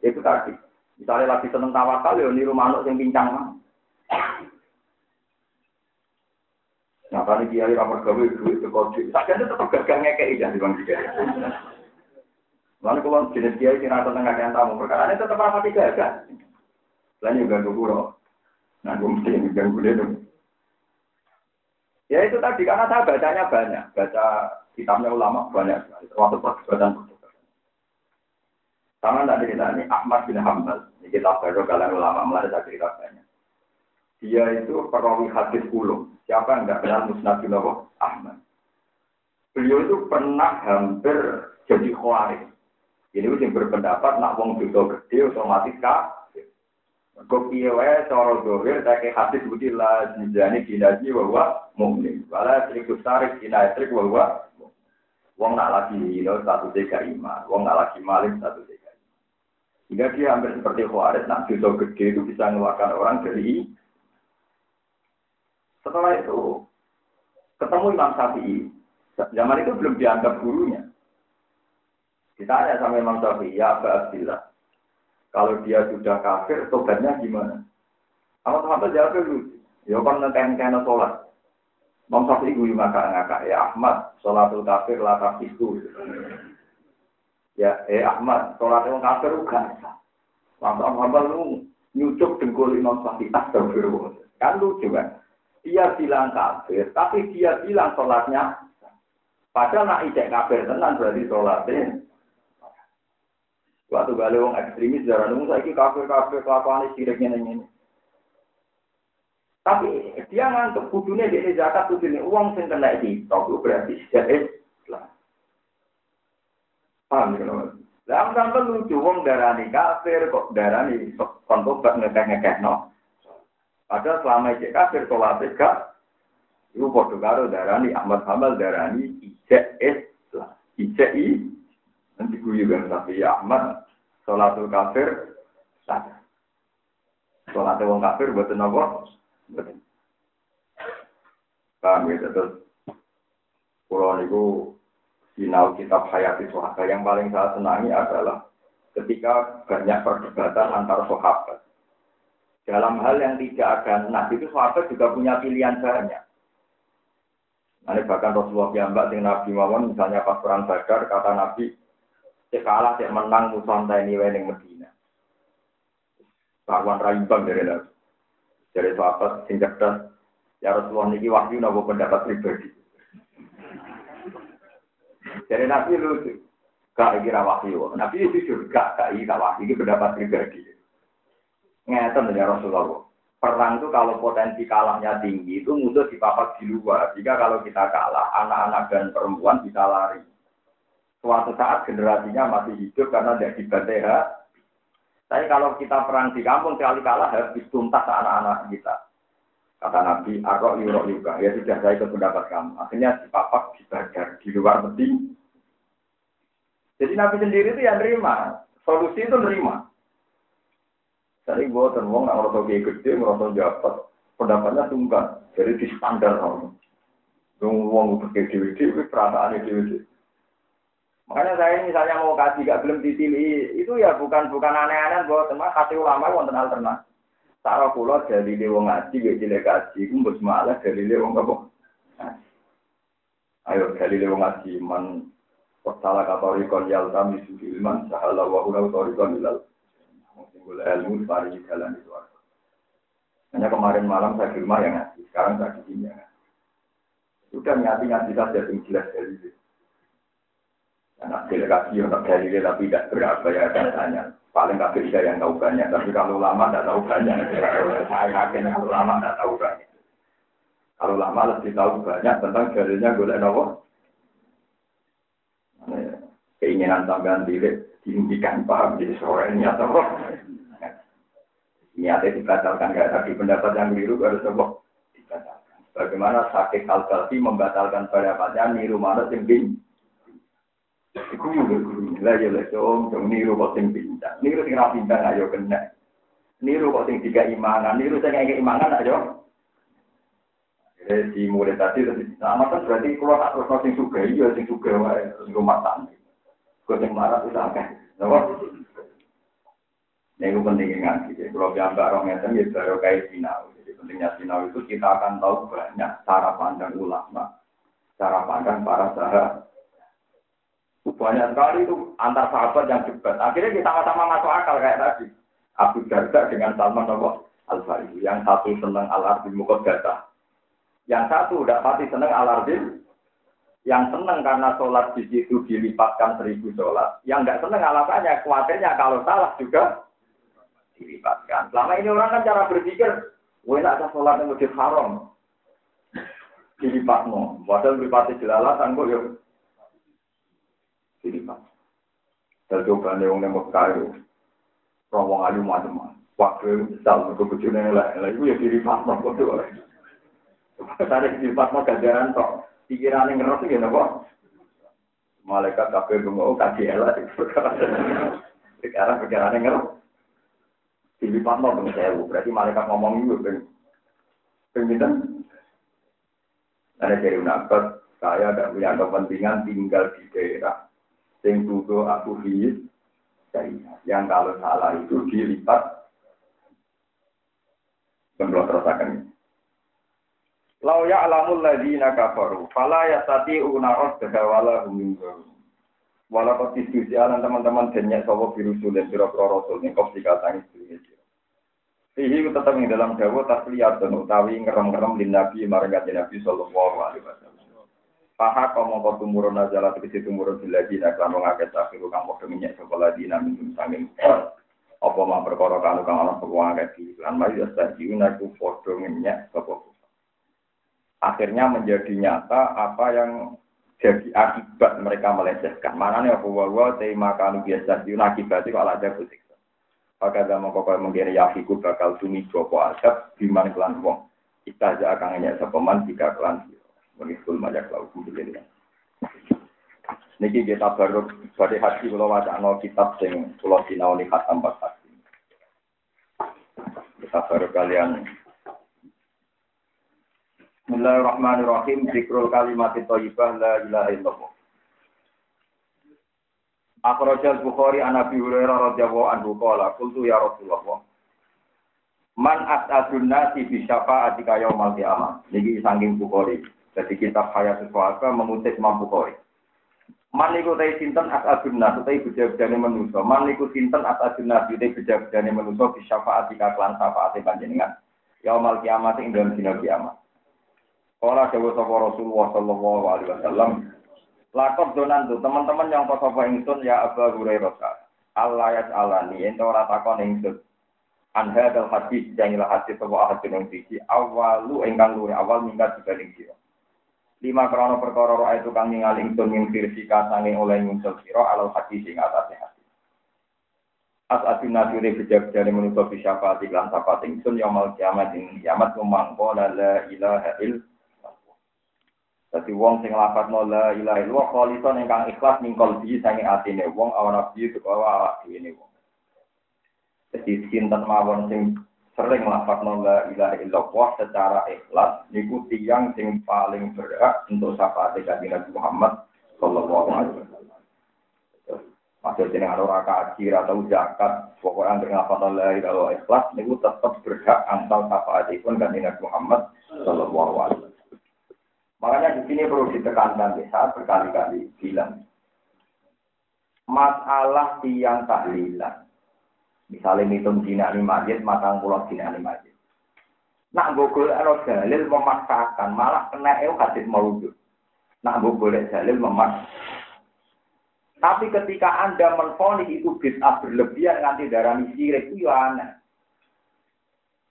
Itu tadi. Misalnya lagi seneng tawakal, ya niru manuk yang pincang mah. Nah, kali kiai ramar gawe duit ke kode, sakjane tetap gagal ngekei ya di bang kiai. Lalu kalau jenis kiai kira tentang ngakaian tamu, perkara ini tetap rapati gagal. Lain juga guru. Nah, gue mesti ganggu dia dong. Ya itu tadi, karena saya bacanya banyak. Baca kitabnya ulama banyak. Termasuk perdebatan sama tadi kita ini Ahmad bin Hambal. Ini kita baru kalian ulama mulai saya cerita banyak. Dia itu perawi hadis ulum. Siapa yang tidak kenal Musnad bin Ahmad. Beliau itu pernah hampir jadi khawarij. Ini yang berpendapat nak wong dosa gede otomatis kafir. Kok piye wae cara dohir tak hadis budi la jinjani dinaji wa huwa mukmin. Wala triku sarik dinatrik wa huwa Wong nak lagi hino satu tiga iman, wong nak lagi maling satu tiga Sehingga dia hampir seperti Khawarij, nah dosa gede itu bisa mengeluarkan orang dari setelah itu ketemu Imam Syafi'i. Zaman itu belum dianggap gurunya. Ditanya sama Imam Syafi'i, ya Abu Abdillah, kalau dia sudah kafir, tobatnya gimana? Sama sahabat jawab lucu. Ya kan ngekain kain sholat. Imam Syafi'i gue ngakak ngakak ya Ahmad, sholatul kafir lah itu. Ya, eh Ahmad, sholat yang kafir sah. Lama Muhammad lu nyucuk dengkul Imam Syafi'i astagfirullah. Kan lucu kan? Dia bilang kafir, tapi dia bilang sholatnya Padahal nak ijek kafir tenan berarti sholatnya Waktu balik wong ekstremis darah nunggu saya kafir kafir kelakuan siriknya ini. Tapi dia ngantuk kudunya di zakat kudunya uang sing kena di berarti Islam. Paham ya. Lah sampai lucu wong darani kafir kok darani kon tobat ngekeh-ngekeh no. Padahal selama ijek kafir sholat gak Iku padha karo darani Ahmad Hamal darani ijek Islam. Ijek i Nanti guyu kan tapi Ahmad sholatul kafir sah. Sholat wong kafir buat nopo? Betul. Paham ya terus Pulau niku sinau kitab Hayati Sohaba yang paling saya senangi adalah ketika banyak perdebatan antar sahabat. Dalam hal yang tidak ada nah itu sahabat juga punya pilihan banyak. Nanti bahkan Rasulullah mbak dengan Nabi Muhammad misalnya pas perang Badar kata Nabi Cek kalah, menang musuhan ini wening Medina. Kawan raimbang dari Nabi. Dari sahabat sing cerdas. Ya Rasulullah niki wahyu nopo pendapat pribadi. Dari Nabi lu gak kira wahyu. Nabi itu juga gak gak wahyu ini pendapat pribadi. Ngeten ya Rasulullah. Perang itu kalau potensi kalahnya tinggi itu musuh dipapak di luar. Jika kalau kita kalah, anak-anak dan perempuan bisa lari suatu saat generasinya masih hidup karena tidak dibantai Tapi kalau kita perang di kampung sekali kalah habis tuntas anak-anak kita. Kata Nabi, Arok yurok juga. Ya sudah saya ikut pendapat kamu. Akhirnya dipapak, dibakar di luar peti. Jadi Nabi sendiri itu yang nerima. Solusi itu nerima. Jadi gue wong nggak ngerasa kayak gede, ngerasa dapat. Pendapatnya tunggal. Jadi di standar orang. Wong pakai dewi-dewi, perasaan dewi-dewi. Makanya saya misalnya mau kasih gak belum ditili itu ya bukan bukan aneh-aneh buat teman kasih ulama wonten alternatif. Cara kula dari wong ngaji gak cilik kaji, kumpul malah dari wong apa? Ayo dari wong ngaji man Salah kata rikon yal kami suci ilman sahala wa hula utorikon ilal. Singgul ilmu pari jalan itu. Hanya kemarin malam saya di rumah yang ngaji, sekarang saya di sini ya. Sudah nyati ngaji saja yang jelas dari itu. Anak delegasi untuk dalilnya tapi tidak berapa ya katanya. Paling kafir bisa yang tahu banyak. Tapi kalau lama tidak tahu banyak. Saya yakin kalau lama tidak tahu banyak. Kalau lama lebih tahu banyak tentang dalilnya golek nopo. Keinginan tambahan diri dihentikan paham jadi sore ini atau niatnya dibatalkan kayak tadi pendapat yang biru harus nopo dibatalkan. Bagaimana sakit al membatalkan pendapatnya niru mana tinggi Iku yo guru. Lah yo lek dong, dong niru kok sing pintar. Niru sing ra pintar ayo kena. Niru kok sing tiga imanan, niru sing ngeke imanan ayo. Jadi mulai tadi terus sama kan berarti kalau tak terus sing suka iya sing suka wae sing rumah tangga. Kau sing marah itu akeh. Napa? Ini itu penting ngaji. Jadi kalau yang orang ngeten ya baru kayak sinau. Jadi pentingnya sinau itu kita akan tahu banyak cara pandang ulama, cara pandang para sahabat banyak sekali itu antar sahabat yang debat. Akhirnya kita sama-sama masuk akal kayak tadi. Abu Darda dengan Salman Al Farisi. Yang satu senang Al Arbi Mukodata. Yang satu udah pasti senang Al Arbi. Yang senang karena sholat di situ dilipatkan seribu sholat. Yang nggak senang alasannya khawatirnya kalau salah juga dilipatkan. Selama ini orang kan cara berpikir, wah ada sholat yang lebih haram. Dilipatno. Padahal dilipati jelalatan kok ya Dilipat. Dan coba nih wong nembok kayu. Rombong ayu macam-macam. Waktu misal untuk bujurnya lah, lah itu ya dilipat no kok tuh. Tadi dilipat no ganjaran tok. Pikiran yang ngeros gitu kok. Malaikat kabeh mau kasih elah. Sekarang perkara ngerti. Dilipat mau pun sewu. Berarti malaikat ngomong itu ben. Pengitan. Ada dari nabat, saya tidak punya kepentingan tinggal di daerah. Sing dulu aku hidup. Yang kalau salah itu dilipat. Belum terasakan. Lau ya'lamul ladzina kafaru fala yastati'una raddaha wala hum Walau kau diskusi alam teman-teman banyak sawo biru sulit biro rasul nih kau dikatakan itu Fihi tetap di dalam dawa tasliat dan utawi ngerem-ngerem di Nabi maringat Nabi Sallallahu Alaihi Wasallam. Paha kau mau kau tumurun aja lah tapi tumurun di lagi nak kamu ngaget takhiru kamu keminyak sekolah di nabi sanging apa mah perkara kanu kang ana peluang di lan mari yastajiun aku foto minyak Akhirnya menjadi nyata apa yang jadi akibat mereka melecehkan. Mana nih apa wawa tema kanu biasa diun akibatnya kalau ada putih. Maka zaman kau mengkira yafiku bakal tumi jopo adab biman kelan wong. Kita aja akan nanya sepeman jika kelan Mengikul majak lau kumpulin Niki kita baru pada hati kalau wacana kitab sing pulau sinau nih khatam hati. Kita baru kalian Bismillahirrahmanirrahim. Zikrul kalimat thayyibah la ilaha illallah. Akhrajal Bukhari an Abi Hurairah radhiyallahu anhu qala qultu ya Rasulullah Man as'adun nasi bi syafa'atika yaumal qiyamah. Niki saking Bukhari. Jadi kitab Hayatul Fuaka mengutip Imam Bukhari. Man niku ta sinten as'adun nas ta beda-bedane manusa. Man niku sinten as'adun nas ta beda-bedane manusa bi syafa'atika kelan syafaate panjenengan. Yaumal qiyamah ing dalem dina kiamat. Kala dawuh sapa Rasulullah sallallahu alaihi wasallam Lakot donan tuh teman-teman yang kau sopo ingsun ya Abu Hurairah. Allah ya alani ento ora takon ingsun. Anha dal hadis jangilah hadis sebuah hadis yang siji awalu engkang luwe awal minggat dibanding sira. Lima krono perkara roa itu kang ningali ingsun ing firsika sanging oleh nyusul sira alal hadis sing atase hadis. As asina dire bejab dari menutup syafaat iklan syafaat ingsun yaumul kiamat ing kiamat memangko la ilaha illallah jadi wong sing lafadzno la ilaha illallah kholison ingkang ikhlas ning kalbi sange atine wong awan nabi kaya awak dhewe wong. Jadi sinten mawon sing sering lafadzno la ilaha illallah secara ikhlas niku tiyang sing paling berhak untuk syafaat kanjeng Nabi Muhammad sallallahu alaihi wasallam. Maksudnya dengan orang kaji atau zakat, pokoknya yang ngapa la ilaha ikhlas niku tetap berhak antal pun kanjeng Nabi Muhammad sallallahu alaihi wasallam. Makanya di sini perlu ditekankan bisa berkali-kali bilang masalah tiang tahlilan. Misalnya ngitung dina ini majid, matang pulau dina ini majid. Nak gogol ero dalil memaksakan, malah kena eu hadis maudud. Nak gogol dalil memaksakan. Tapi ketika Anda menfonis itu bid'ah berlebihan nanti darah sirik itu ya aneh.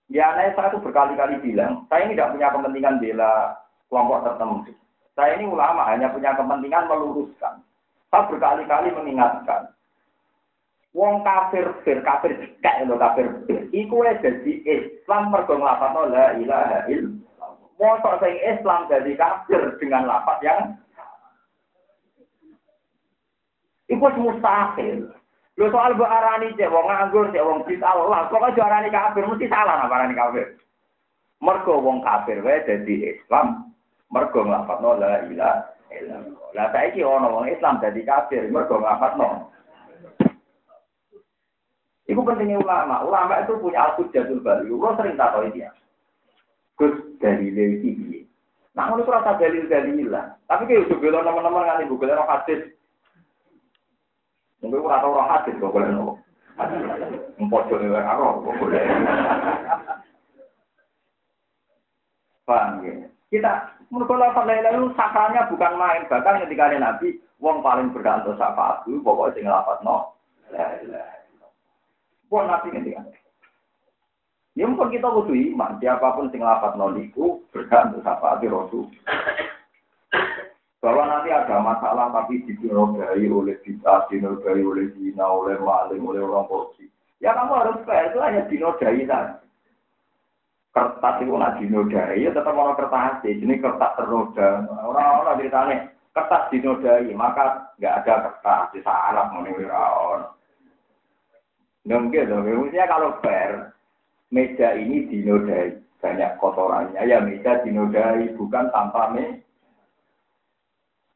Ya aneh saya itu berkali-kali bilang, saya ini tidak punya kepentingan bela kelompok tertentu. Saya ini ulama hanya punya kepentingan meluruskan. Saya berkali-kali mengingatkan. Wong kafir fir kafir kayak lo kafir fir. Iku jadi Islam mergo nglafadzno la ilaha illallah. Mosok sing Islam jadi kafir dengan lafaz yang Iku mustahil. Lo soal bu arani cek wong nganggur cek wong bid'ah Allah, kok aja arani kafir mesti salah napa arani kafir. Mergo wong kafir wae dadi Islam, mergo nglafadzno la ilaha illallah. Lah saiki ana wong Islam dadi kafir mergo nglafadzno. Iku pentingnya ulama. Ulama itu punya al-hujjatul bali. Lo sering tahu dia. Gus dari lagi piye? Nah, ngono rasa dalil dalilan. Tapi kayak udah bilang teman-teman kan ibu bilang hadis. Mungkin ora tau ora hadis kok boleh nopo. Empot yo ora karo kok boleh. Paham ya? Kita Mereka lafaz la ilaha sakranya bukan main. Bahkan ketika ada Nabi, wong paling berhak untuk syafaat itu pokoknya sing lafaz no. Wong Nabi ketika Ya mungkin kita butuh iman. Siapa pun sing lafaz no niku berhak untuk syafaat Rasul. Bahwa nanti ada masalah tapi dinodai oleh kita, dinodai oleh zina, oleh maling, oleh orang korupsi. Ya kamu harus fair, itu hanya dinodai saja kertas itu nak dinodai, ya tetap orang kertas Ini kertas ternoda. Orang-orang ceritanya kertas dinodai, maka nggak ada kertas di sarap menurut Nggak dong, maksudnya kalau fair, meja ini dinodai. Banyak kotorannya. Ya meja dinodai. Bukan tanpa me.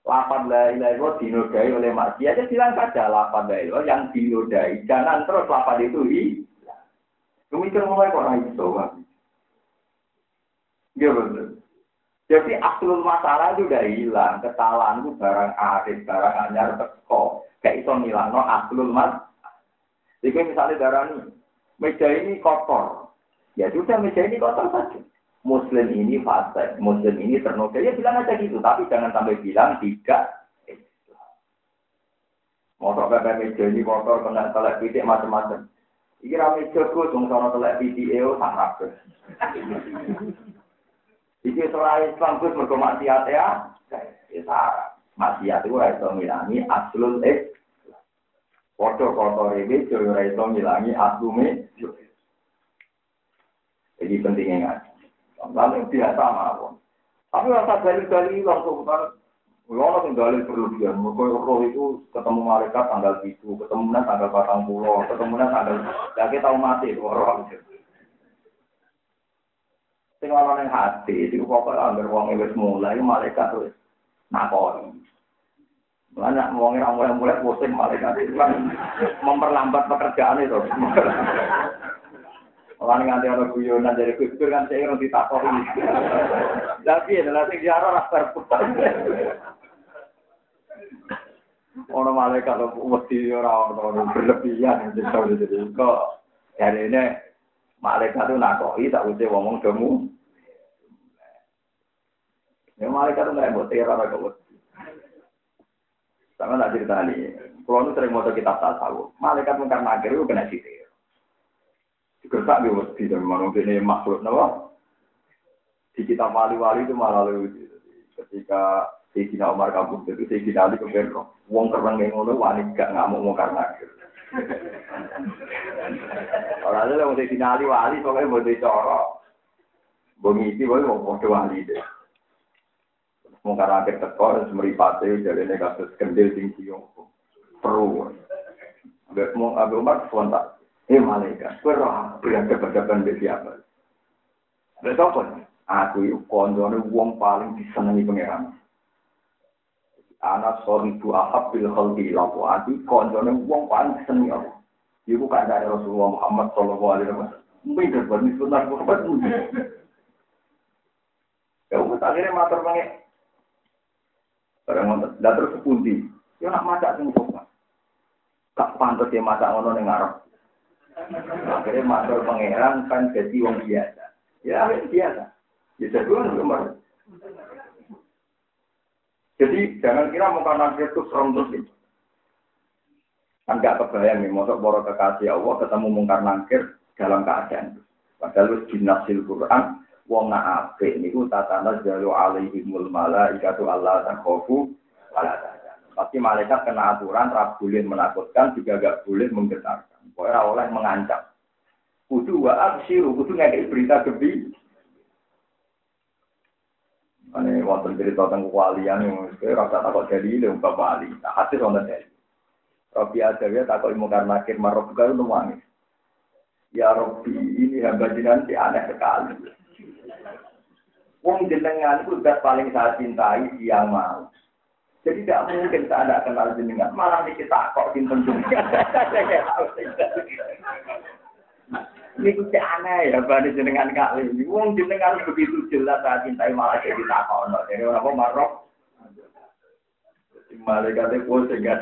Lapan la ilaha dinodai oleh maksiat. Ya bilang saja lapan la ilaha yang dinodai. Jangan terus lapan itu hilang kemikir mulai kok itu ya betul jadi aslul masalah itu udah hilang. Kesalahan itu barang arif barang anyar teko kayak itu ngilang no aslul mas jadi misalnya darah ini meja ini kotor ya sudah meja ini kotor saja Muslim ini fase, Muslim ini ternoda. Ya bilang aja gitu, tapi jangan sampai bilang tidak Motor pepe meja ini kotor, kena telek pitik macam-macam. Iki rame jago, dong sono telek pitik eo sangat Iki seorang Islam gus mergo maksiat ya, ya. Maksiat itu iso ngilangi aslul eh. Foto kotor ini, ora iso ngilangi aslume. Jadi pentingnya ngaji. Lalu biasa mawon. Tapi rasa dalil-dalil langsung kan, Kalau yang dalil berlebihan, mereka roh itu ketemu malaikat tanggal itu, ketemu tanggal batang pulau, ketemu tanggal, kita tahu mati itu orang. Sing ana ning hati, itu pokoke anggere wong wis mulai malaikat terus nakoni. Banyak wong ora mulai-mulai pusing malaikat itu kan memperlambat pekerjaan itu. Orang nganti ana guyonan dari kustur kan saya orang ditakoni. Tapi adalah sing diarah rasa Ono malaikat kok mesti ora ono berlebihan jadi kok hari ini malaikat itu nakoi tak usah ngomong demu. Ya malaikat itu nggak buat teror kok. Sama tak cerita nih, kalau nu sering mau kitab tasawuf, malaikat mungkar nakir itu kena sitir. Gertak di wedi dan mana ini makhluk nawa. Di kita wali-wali itu malah lucu. Ketika Sayyidina Umar kabur itu Sayyidina Ali kemudian wong kereng yang ngono wani gak ngamuk mau karena Orang itu yang Sayyidina Ali wali pokoknya mau dicorok. Bengisi boleh mau wali deh. Mau karena akhir tekor semeripate ini kasus kendil tinggi yang perlu. Abis Umar spontan. Eh malaikat, kowe roh berada berhadapan dengan siapa? Lha sapa? Aku iku kandhane wong paling disenengi pangeran. Anak sorry tu ahab bil khalqi lapo ati kandhane wong paling disenengi Allah. Iku kandhane Rasulullah Muhammad sallallahu alaihi wasallam. Mungkin berbanding sunnah Muhammad. Ya, akhirnya matur pengen. Barang ngotot, dah terus sepundi. Ya nak masak sing kok. Gak pantas ya masak ngono ning ngarep. Akhirnya matur pangeran kan jadi wong biasa. Ya biasa. Ya, nomor. Jadi jangan kira muka nabi itu serem terus itu. Kan gak kebayang nih, masuk boro kekasih Allah ketemu mungkar nangkir dalam keadaan. Padahal itu dinasil Quran, wong nak ape niku tatana jalu alaihimul malaikatu Allah takhofu wala Pasti malaikat kena aturan, tak boleh menakutkan, juga gak boleh menggetarkan. Pokoknya oleh mengancam. Kudu wa absiru, kudu ngekei berita gebi. Ini wonten cerita tentang kewalian yang saya rasa takut jadi ini untuk wali. Nah, hasil wonten jadi. Robi Adawiyah takut ilmu karena akhir marok juga itu nangis. Ya Robi ini hamba jenengan aneh sekali. Wong jenengan itu sudah paling saya cintai yang mau. Jadi tidak mungkin saya tidak kenal jenengan. Malah ini kita kok simpen jenengan. Ini kuci aneh ya, bani jenengan kali ini. Wong jenengan begitu jelas saya cintai malah jadi takut. Jadi orang marok. Malaikat itu pusing gak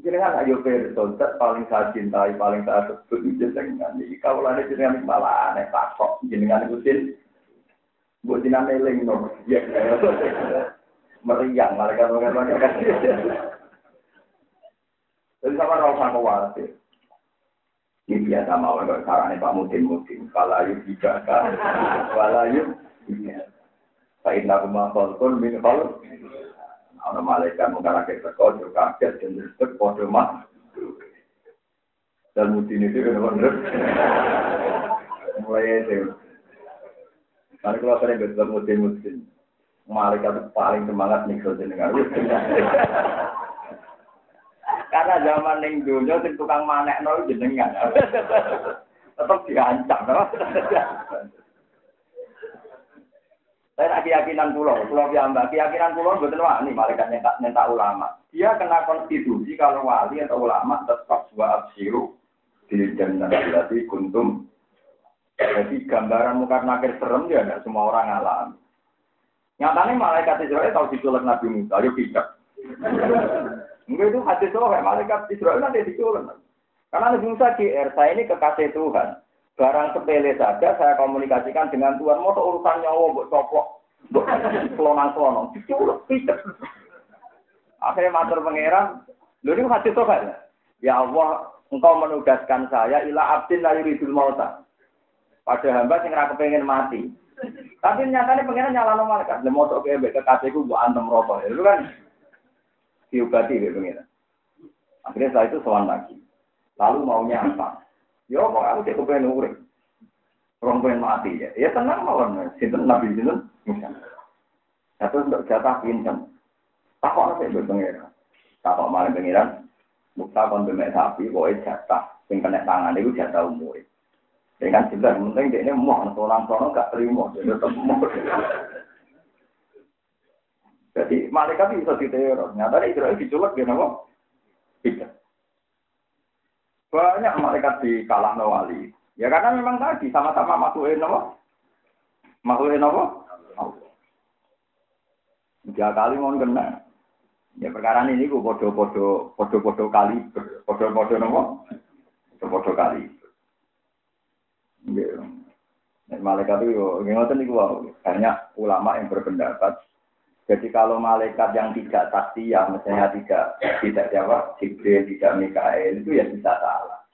Jenengan ayo person, paling saya cintai, paling saya sebut jenengan. Kalau ada jenengan malah aneh takut. Jenengan ikutin Buat jinak meling no. Ya, meriang mereka mereka mereka. Jadi sama orang sama khawatir. Ini biasa mau kalau caranya Pak Mutin Mutin. Kalayu tidak kan. Kalayu. Pak Inna Rumah Kolkun min Kol. Ada malaikat mungkin akhir teko, kaget, dan disebut kode mah. Dan Mutin itu benar-benar. Mulai itu. Karena kalau sering betul musim-musim, malaikat paling semangat nih kalau jenengan. Karena zaman ning dunia sing tukang manekno jenengan. Tetap diancam? Saya nak keyakinan pulau, pulau piyambak, keyakinan pulau betul ini malaikat nyentak, nyentak ulama. Dia kena konstitusi kalau wali atau ulama tetap dua absiru di jannah berarti kuntum. Jadi gambaran muka nakir serem ya tidak semua orang alami. Nyatanya malaikat Israel tahu diculik Nabi Musa, yuk tidak. Enggak itu hati soalnya malaikat Israel nanti diculik. Karena Nabi Musa GR, saya ini kekasih Tuhan. Barang sepele saja saya komunikasikan dengan Tuhan. Mau urusan nyawa buat coplok, buat kelonang-kelonang. Akhirnya matur pangeran, lu ini hati Tuhan. Ya Allah, engkau menugaskan saya ila abdin la yuridul mauta. Pada hamba sing ra kepengin mati. Tapi nyatanya pengiran nyala nomor kan. Lemo tok ke kekasihku buat antem rokok. Itu kan diobati ya pengiran. Akhirnya setelah itu sowan lagi. Lalu maunya apa? Yo kok aku cek kepengen urip. Orang pengen mati ya. Ya tenang mawon. Sinten Nabi sinten? Satu untuk jatah pinten. Takok ana sik pengiran. Takok malah pengiran. Mukta kon bemek sapi, pokoknya jatah. Sing kena tangan itu jatah umur. Ya kan jelas, penting dia ini mau orang sono gak terima, dia tetap mau. Jadi malaikat bisa diteror. Nyata Israel diculek dia nama. Tidak. Banyak malaikat di kalah wali. Ya karena memang tadi sama-sama makhluk nopo. Makhluk nopo? Tiga kali mau kena. Ya perkara ini gue podo-podo podo-podo kali podo-podo nopo. Podo-podo kali. Ya. Malaikat itu, ngoten niku banyak ulama yang berpendapat jadi kalau malaikat yang tidak ya misalnya tidak tidak jawab Jibril, tidak Mikael, itu ya bisa salah.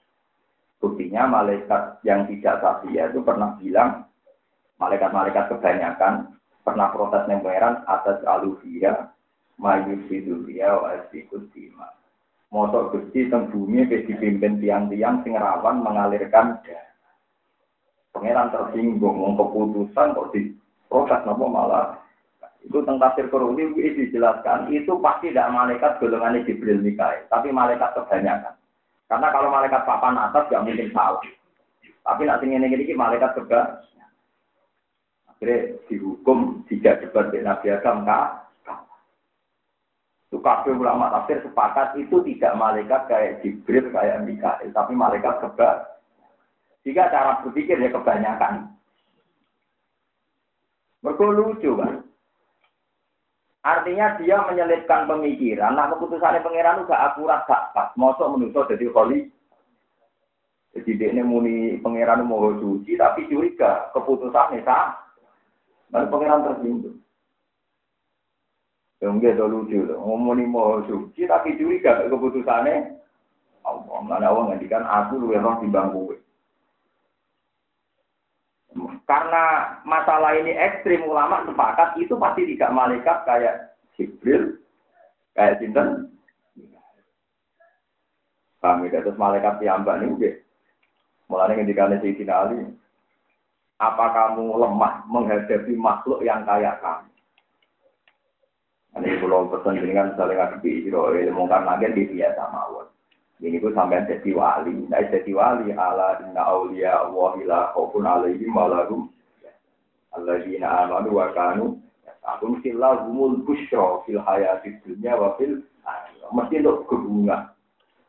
Buktinya malaikat yang tidak ya itu pernah bilang, malaikat-malaikat kebanyakan pernah protes pangeran atas aluvia, mayusidulia, wa asikut dima. Motor gusti teng bumi dipimpin tiang-tiang sing rawan mengalirkan Pangeran tersinggung, mau keputusan kok di protes nopo malah itu tentang tafsir Qur'an ini dijelaskan, itu pasti tidak malaikat golongan Jibril Mikael, tapi malaikat kebanyakan. Karena kalau malaikat papan atas tidak mungkin salah. Tapi nanti ini ini malaikat juga akhirnya dihukum tidak debat dengan Nabi Adam kah? Itu ulama tafsir sepakat itu tidak malaikat kayak Jibril kayak Mikael, tapi malaikat juga. Jika cara berpikir ya kebanyakan. Mereka lucu kan. Artinya dia menyelipkan pemikiran. Nah keputusannya pangeran gak akurat gak pas. Mosok menuso jadi koli. Jadi dia ini muni pangeran mau suci tapi curiga keputusannya sah. Lalu pangeran tersinggung. Ya enggak ada lucu loh. Mau suci tapi curiga keputusannya. Allah, mana Allah ngandikan aku lu yang di bangku. Karena masalah ini ekstrim ulama sepakat itu pasti tidak malaikat kayak Jibril, kayak Sinten. Kami ya? terus malaikat piambak ini juga. Mulai ketika Sayyidina Ali, apa kamu lemah menghadapi makhluk yang kayak kamu? Ini pulau pesan dengan saling ngadepi, ilmu karena di biasa mawon. Ini gue sampai jadi wali. Nah, jadi wali ala inna awliya Allah ila khaufun alaihim walahum. Alladzina amanu wa kanu Aku mesti lahumul bushra fil hayati dunya wa fil mesti untuk kebunga.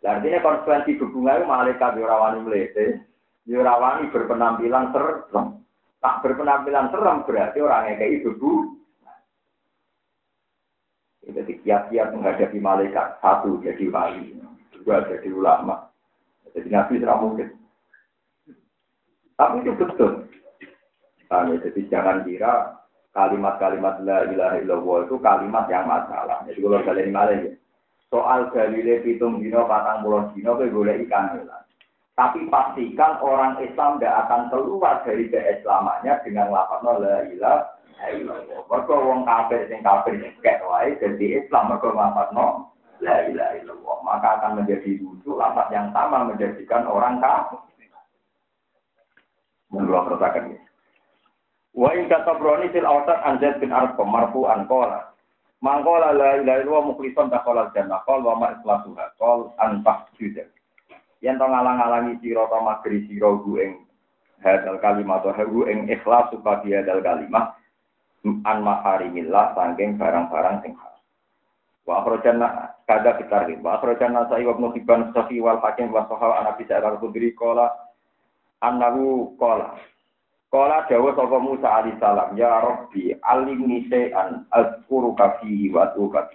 Artinya konsekuensi kebunga itu malaikat yurawani melete, yurawani berpenampilan serem. Tak berpenampilan serem berarti orang yang kayak itu Jadi kiat-kiat menghadapi malaikat satu jadi wali juga jadi ulama. Jadi nabi tidak mungkin. Tapi itu betul. Nah, jadi jangan kira kalimat-kalimat la ilaha illallah itu kalimat yang masalah. Jadi kalau kalian malah ya. Soal dalile pitung dino patang puluh dino boleh ikan hilang. Tapi pastikan orang Islam tidak akan keluar dari keislamannya dengan lafaz la ilaha illallah. Mereka wong kafir sing kafir kayak wae jadi Islam mereka lafaz la ilaha. Maka akan menjadi lucu lafaz yang sama menjadikan orang kafir. Menurut terus ya. Wa in kata broni fil awsat anjad bin arqam marfu an qala. Mangkola la ilaha illallah mukhlishon dakhala jannah qol wa ma ikhlasuha qol anfah juda. Yen to ngalang-alangi sira to magri sira gu hadal kalimat to hu ing ikhlas supaya hadal kalimat an maharimillah sangking barang-barang sing. Wa akhrajana kada fitarri wa akhrajana sa'i wa ibnu hibban safi wal hakim wa sahal ana bisa al-khudri qala annahu qala Kala dawa sapa Musa alaihi salam, ya Rabbi, alimni syai'an azkuruka fihi wa atuka.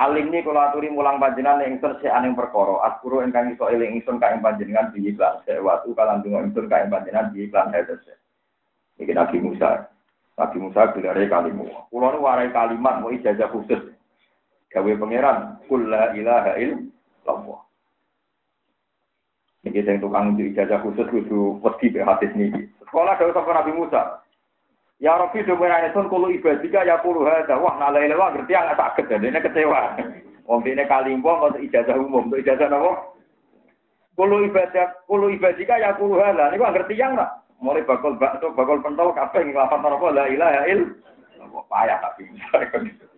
Alimni kula aturi mulang panjenengan ingsun sik aning perkara, azkuru ingkang iso eling ingsun ka ing panjenengan bihi lan sik wa atu kalan donga ingsun ka ing panjenengan bihi lan hadis. Iki Nabi Musa. Nabi Musa bilare kalimu. Kula nu warai kalimat mau ijazah khusus. Gawe pangeran, kul la ilaha illallah. Ini yang tukang ijazah khusus kudu wedi be hadis niki. Sekolah dari sapa Nabi Musa. Ya Rabbi merane sun kulo ibadika ya kulo hada. Wah nalai lewa ngerti yang sakit dan ini kecewa. Wong dene kalimpo kok ijazah umum, untuk ijazah napa? Kulo ibadah, kulo ibadika ya kulo hada. Niku ngerti yang nak. Mulai bakul bakso, bakul pentol kabeh nglafat napa la ilaha illallah. Payah Musa.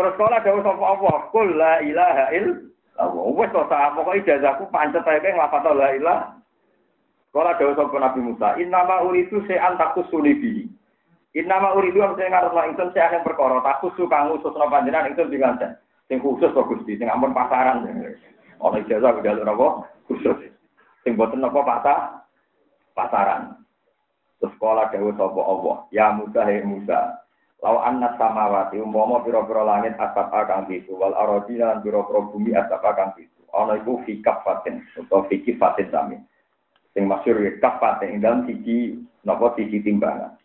Terus sekolah dawuh sapa Allah, kul la ilaha illallah. Wes to sak pokoke ijazahku pancet ae nglafat la ilaha. Kala dawuh sapa Nabi Musa, "Innama uridu se'an takusuli bi." Innama uridu am sing ngarep ingsun se'an yang perkara? Takusu kang khususna panjenengan ingsun dengan sing khusus kok Gusti, sing ampun pasaran. Ana ijazah udah napa? Khusus. Sing boten napa patah pasaran. Terus kala dawuh sapa Allah, "Ya Musa he Musa, Lau anna samawati umpama pira-pira langit asap kang itu wal aradina lan pira-pira bumi asap kang itu. Ana iku fi kafatin utawa fi kifatin sami sing masyhur ya kapat ing dalam siji napa sisi timbangan.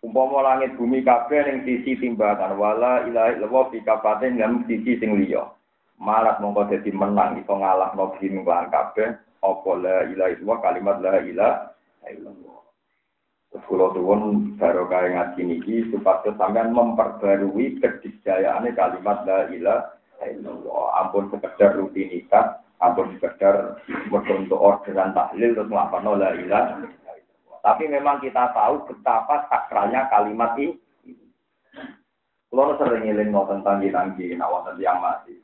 Umpama langit bumi kabeh ning sisi timbangan wala ilaha illallah fi kafatin dalam sisi sing liya. Malat mongko dadi menang iso ngalahno bumi lan kabeh apa la ilaha illallah kalimat la ilaha illallah. Tuwun baru kaya ngaji niki supaya sampean memperbarui kedisjayaane kalimat la ilaha illallah. Ampun sekedar rutinitas ampun sekedar untuk orderan tahlil terus melakukan la ilah. Tapi memang kita tahu betapa sakralnya kalimat ini. Kalau sering ngiling mau tentang jinanggi, nawasan yang mati.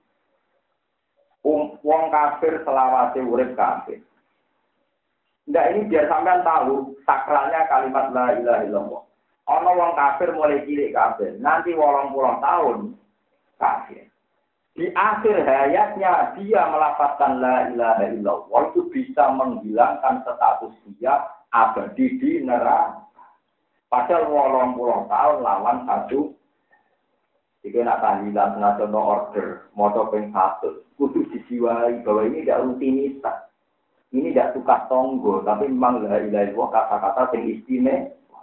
Um, wong kafir selawase urip kafir. Nggak ini biar sampean tahu sakralnya kalimat la ilaha illallah. Ono wong kafir mulai cilik kafir, nanti wolong puluh tahun kafir. Di akhir hayatnya dia melafatkan la ilaha illallah itu bisa menghilangkan status dia abadi di neraka. Padahal wolong puluh tahun lawan satu jika nak tahlilan nasional order, moto peng satu, kudu dijiwai bahwa ini tidak rutinitas. Suka tonggo, tapi memang la ilaha illallah kata-kata yang istimewa.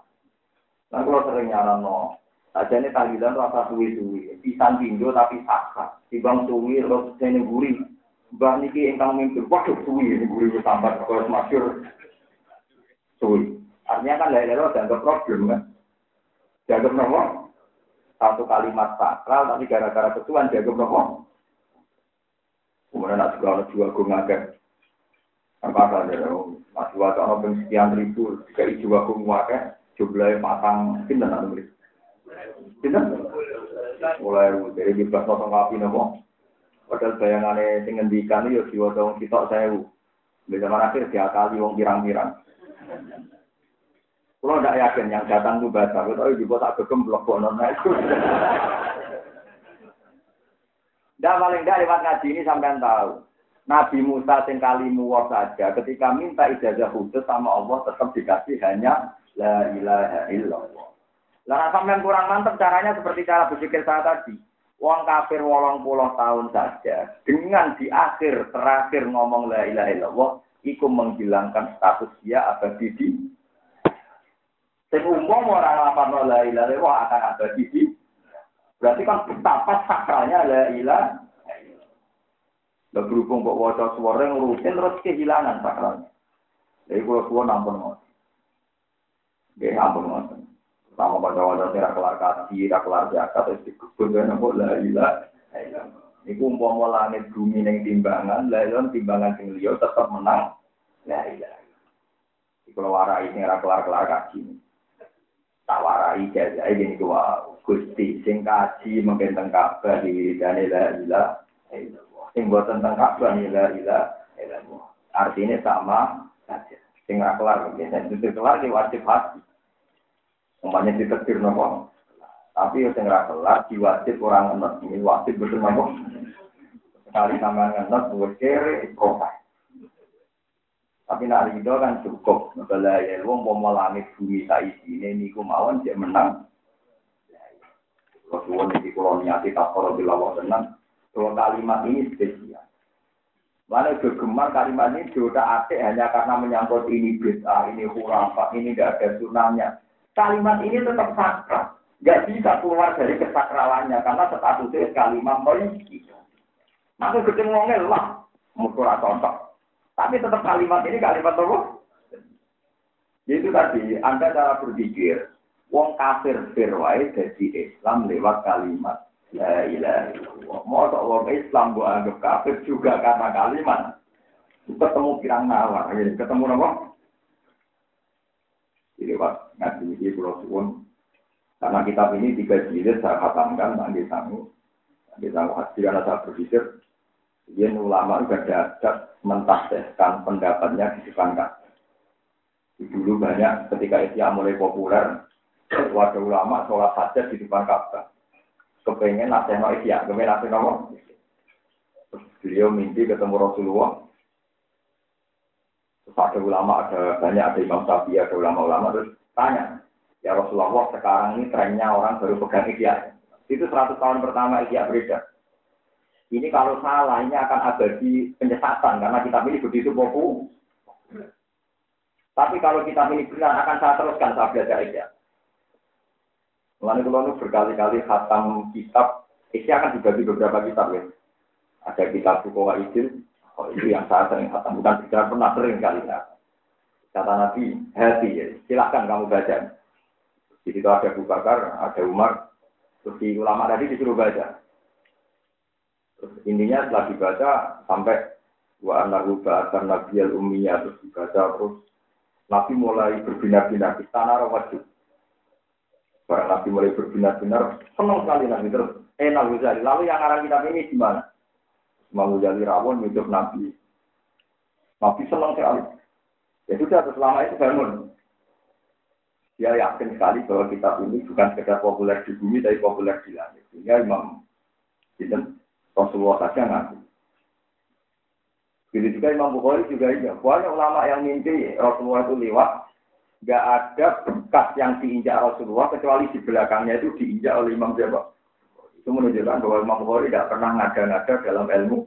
Nah kalau sering nyaran no, Aja ini tahlilan rasa suwi-suwi, pisan pinjo tapi sakral. Tibang suwi terus ini guri. Mbah niki ingkang mimpin, waduh suwi ini guri sambat kalau masyur suwi. Artinya kan lain-lain dianggap problem kan. Dianggap nomor satu kalimat sakral tapi gara-gara ketuan dianggap nomor. Kemudian nak juga ada dua gung agak. Apa saja, masih wajah ono sekian ribu, jika ijo gung agak, jumlahnya pasang, pindah nanti Mulai dari bebas nonton kapi nopo. Padahal bayangannya sing ngendikan yo diwaca wong sitok sewu. Bisa mana akhir diakali wong pirang-pirang. Kalau tidak yakin yang datang itu baca, tapi juga tak kegemblok kok nona itu. Dan paling tidak lewat ngaji ini sampai tahu. Nabi Musa sing kalimu saja ketika minta ijazah khusus sama Allah tetap dikasih hanya la ilaha illallah. Lah sampean kurang mantep caranya seperti cara berpikir saya tadi. Wong kafir wolong puluh tahun saja dengan di akhir terakhir ngomong la ilaha illallah iku menghilangkan status dia abadi di Sing orang lapar la ilaha illallah akan abadi di Berarti kan betapa sakralnya la ilaha Lah berhubung kok waca suara rutin terus kehilangan sakralnya. Jadi kalau suara nampun mau. Nggih ampun ngoten. Sama pada wajah tidak kelar kaji, tidak kelar zakat, terus dikubur dan nopo la ilah. Iku umpama langit bumi neng timbangan, lah timbangan sing liya tetap menang. La ilah. Di kalau warai ini ora kelar kelar kaji. tawarai jaja ini gua gusti sing kaji mungkin kabar di dan ila ila sing buat tentang kabar ila ila ila artinya sama saja. Sing kelar biasa itu kelar di wajib hati. Umpamanya ditetir nopo? Tapi sing ra kelar diwajib orang enak ini wajib betul nopo? Sekali sampean ngentot buat kere profile tapi nak ridho kan cukup. Bala ya mau langit bumi tak isine niku mawon dia menang. Rasulullah ini kalau niati takor bilawah tenang. Dua kalimat ini spesial. Mana kegemar kalimat ini sudah atik hanya karena menyangkut ini bid'ah, ini khurafat, ini tidak ada sunahnya. Kalimat ini tetap sakral. Gak bisa keluar dari kesakralannya karena statusnya kalimat memiliki. Maka ketemu lah, musuh cocok. Tapi tetap kalimat ini kalimat apa? Itu tadi, Anda cara berpikir, wong kafir firwai jadi Islam lewat kalimat La ilaha illallah. Mau wong Islam gua anggap kafir juga karena kalimat. Ketemu pirang nawar, ya. ketemu apa? Jadi pak ngaji ini pulau. Karena kitab ini tiga jilid saya khatamkan, nanti sanggup. Nanti sanggup hati karena saya berpikir, dia ulama ada mentafsirkan pendapatnya di depan Dulu banyak ketika Isya mulai populer, warga ulama sholat hajat di depan Ka'bah. Kepengen nasihat Isya, kepengen nasihat apa? Beliau mimpi ketemu Rasulullah. Terus ada ulama, ada banyak, ada Imam Syafi'i, ada ulama-ulama, terus tanya, ya Rasulullah sekarang ini trennya orang baru pegang Isya. Itu 100 tahun pertama Isya beredar. Ini kalau salah, ini akan abadi penyesatan karena kita ini begitu popu. Tapi kalau kita ini benar akan saya teruskan saya belajar ya. Mulai kalau berkali-kali khatam kitab, ini akan dibagi beberapa kitab ya. Ada kitab Fukowa Idil, oh, itu yang saya sering khatam, bukan tidak pernah sering kali ya. Kata Nabi, hati ya, silahkan kamu baca. Jadi itu ada Abu Bakar, ada Umar, terus di ulama tadi disuruh baca. Intinya setelah dibaca sampai wa anahu ba'atan nabiyal ummiyah terus dibaca terus Nabi mulai berbinar-binar di tanah wajib. Para Nabi mulai berbinar-binar, senang sekali Nabi terus. Eh Nabi Ghazali, lalu yang arah kita ini gimana? Imam Ghazali rawon hidup Nabi. Nabi senang sekali. Ya sudah, selama itu bangun. Dia yakin sekali bahwa kitab ini bukan sekedar populer di bumi, tapi populer di langit. Sehingga Imam Sinten Rasulullah saja ngaku. Begitu juga Imam Bukhari juga iya. Banyak ulama yang mimpi Rasulullah itu lewat. Gak ada bekas yang diinjak Rasulullah kecuali di belakangnya itu diinjak oleh Imam Jawa. Itu menunjukkan bahwa Imam Bukhari tidak pernah ngada-ngada dalam ilmu.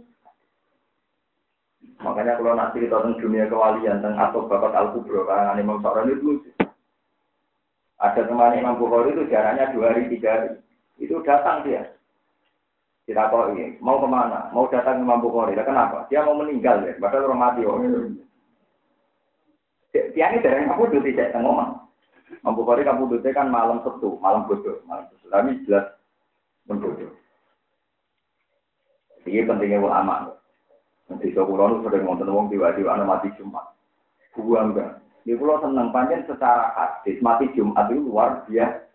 Makanya kalau nanti kita tentang dunia kewalian tentang atau bapak al kubro karangan Imam Sa'ran itu ada teman Imam Bukhari itu jaraknya dua hari tiga hari. Itu datang dia kita ini mau ke mana? Mau datang Imam Bukhari. kenapa? Dia mau meninggal ya. Padahal orang mati. Dia ini dari kamu duduk tidak tengok. Imam Bukhari kamu duduk kan malam setu, malam bodoh, malam bodoh. Tapi jelas menbodoh. Ini pentingnya ulama. Nanti itu sering nonton wong tiba-tiba mati Jumat. Buang enggak. Di pulau seneng panjang secara hadis mati Jumat itu luar biasa.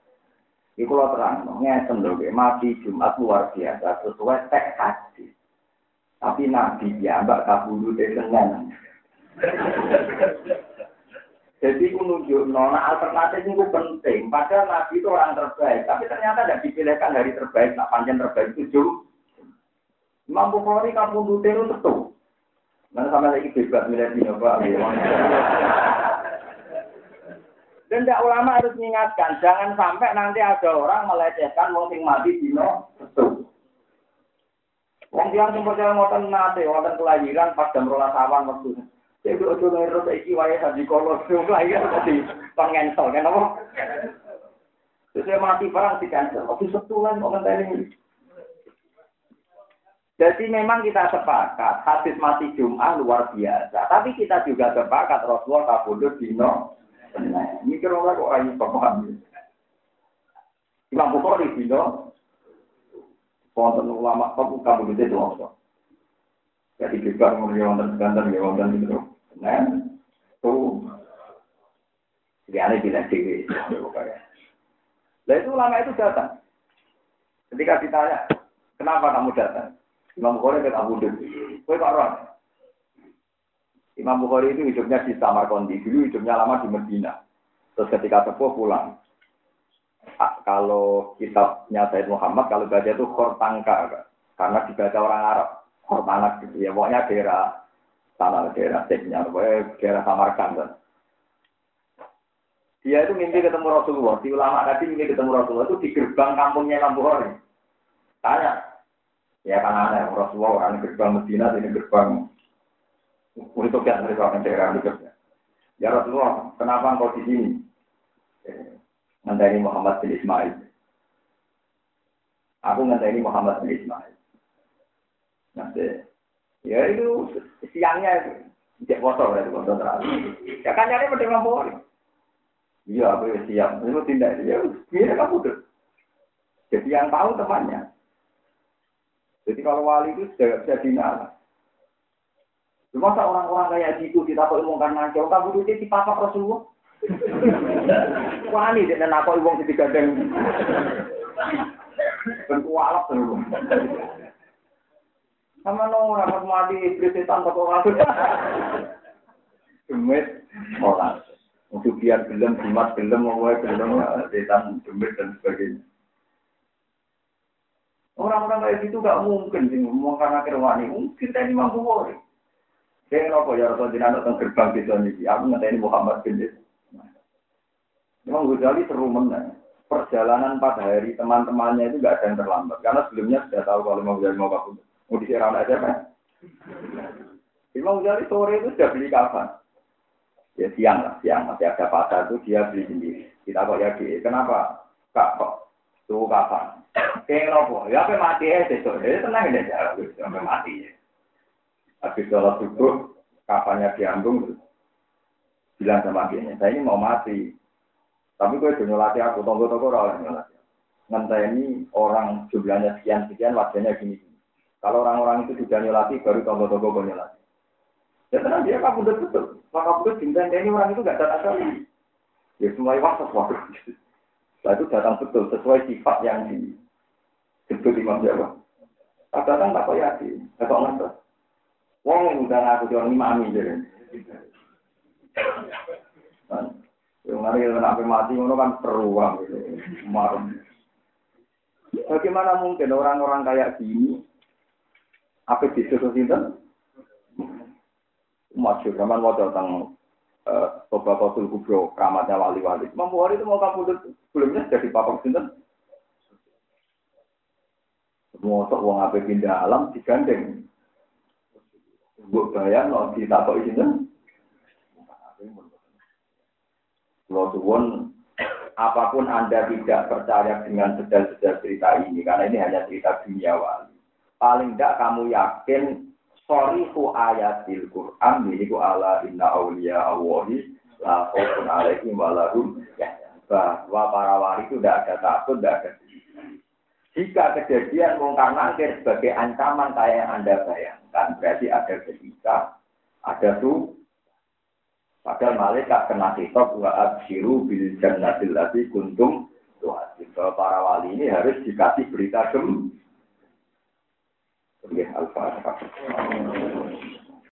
Iku lo terang, ngeten lho, mati Jumat luar biasa sesuai teks hadis. Tapi Nabi ya, mbak kabulu de Senin. Jadi aku nunjuk nona alternatif itu penting. Padahal Nabi itu orang terbaik, tapi ternyata tidak dipilihkan hari terbaik, tak panjang terbaik itu jum. Imam Bukhari kamu itu tentu. Mana sama lagi bebas milih di. Dan tidak ulama harus mengingatkan, jangan sampai nanti ada orang melecehkan wong sing mati dino betul. Wong tiang sing percaya ngoten nate, wonten kelahiran pas jam rolas awan waktu. Jadi ojo ngeru saiki wae haji kolo sing kelahiran dadi pengensel kan apa? Terus saya mati perang di cancel, oke setulan kok ngenteni. Jadi memang kita sepakat, hadis mati Jum'ah luar biasa. Tapi kita juga sepakat Rasulullah kabudut dino Mikir orang kok ayu paham. Imam Bukhari bilang, wonten ulama kamu itu dosa. Jadi kita mulai wonten seganten ya wonten itu. Nah, tuh aneh bilang sih, Nah itu ulama itu datang. Ketika ditanya, kenapa kamu datang? Imam Bukhari kata Abu. Kue kok orang? Imam Bukhari itu hidupnya di Samarkandi. Dulu hidupnya lama di Medina. Terus ketika sepuh pulang. Kalau kitabnya Said Muhammad, kalau baca itu Khortangka. Karena dibaca orang Arab. Khortanak gitu ya. Pokoknya daerah tanah daerah. Pokoknya daerah Samarkand. Dia itu mimpi ketemu Rasulullah. Di ulama tadi mimpi ketemu Rasulullah itu di gerbang kampungnya Imam Bukhari. Tanya. Ya kan aneh. Rasulullah orang gerbang Medina, ini gerbang untuk yang mereka akan daerah berikutnya. Ya Rasulullah, kenapa engkau di sini? Ngenteni Muhammad bin Ismail. Aku ngenteni Muhammad bin Ismail. Nanti, ya itu siangnya itu. Cek foto, berarti foto terakhir. Ya kan nyari pada Bukhari. Iya, aku ya siap. Itu tidak. Ya, biar kamu tuh. Jadi yang tahu temannya. Jadi kalau wali itu sudah bisa dinala. Cuma orang-orang kayak gitu kita kok ilmu kan ngancur, kamu itu di papa Rasulullah. Wali dia nak kok ilmu di gadeng. Ben kualap terus. Sama no rapat mati iblis setan kok kabeh. Demit orang. Untuk biar gelem, jimat gelem, mau gelem, setan demit dan sebagainya. Orang-orang kayak gitu gak mungkin sih ngomong karena kerwani. Mungkin tadi mampu boleh. Saya ngerokok ya Rasul Jinan tentang gerbang bisa nih. Aku ngeteni Muhammad bin Memang Ghazali seru menang. Perjalanan pada hari teman-temannya itu gak ada yang terlambat. Karena sebelumnya sudah tahu kalau mau Ghazali mau kabur. Mau diserang aja kan? Imam Ghazali sore itu sudah beli kapan? Ya siang lah, siang masih ada pasar itu dia beli sendiri. Kita kok ya kenapa? Kak kok tuh kapan? Kayak nopo, ya apa mati ya besok, tenang aja, sampai mati ya. Habis sholat subuh, kapannya diambung, bilang sama dia, saya ini mau mati. Tapi gue udah nyolati aku, tunggu-tunggu orang nyolati. ini orang jumlahnya sekian-sekian, wajahnya gini-gini. Kalau orang-orang itu sudah nyolati, baru tunggu-tunggu gue nyolati. Ya tenang dia kabur betul. Maka betul cinta ini orang itu gak datang sekali. Ya semua waktu sesuatu. Setelah itu datang betul sesuai sifat yang di disebut Imam Jawa. Kadang tak kok yakin, tak kok ngerti. Wong udah ngaku di orang imami jadi. Yang mari sampai mati, ngono kan peruang gitu. Bagaimana mungkin orang-orang kayak gini apa disuruh sinten? Masyur, zaman mau datang beberapa tul kubro, keramatnya wali-wali. Mampu hari itu mau kabur sebelumnya jadi papak sinten? Motok wong ape pindah alam digandeng. Mbok bayang no ditakoki sinten? Kalau suwon apa pun Anda tidak percaya dengan sedal-sedal cerita ini, karena ini hanya cerita dunia wali. Paling tidak kamu yakin sorihu ayatil Quran ku ala inna awliya awahi la khawfun alaihim walahum bahwa para wali itu tidak ada takut, tidak ada jika kejadian mungkar nangkir sebagai ancaman kayak yang Anda bayangkan, berarti ada ketika, ada tuh. Padahal malaikat kena kitab wa abshiru bil jannatil lati kuntum tuh para wali ini harus dikasih berita gem. Nggih, alfa.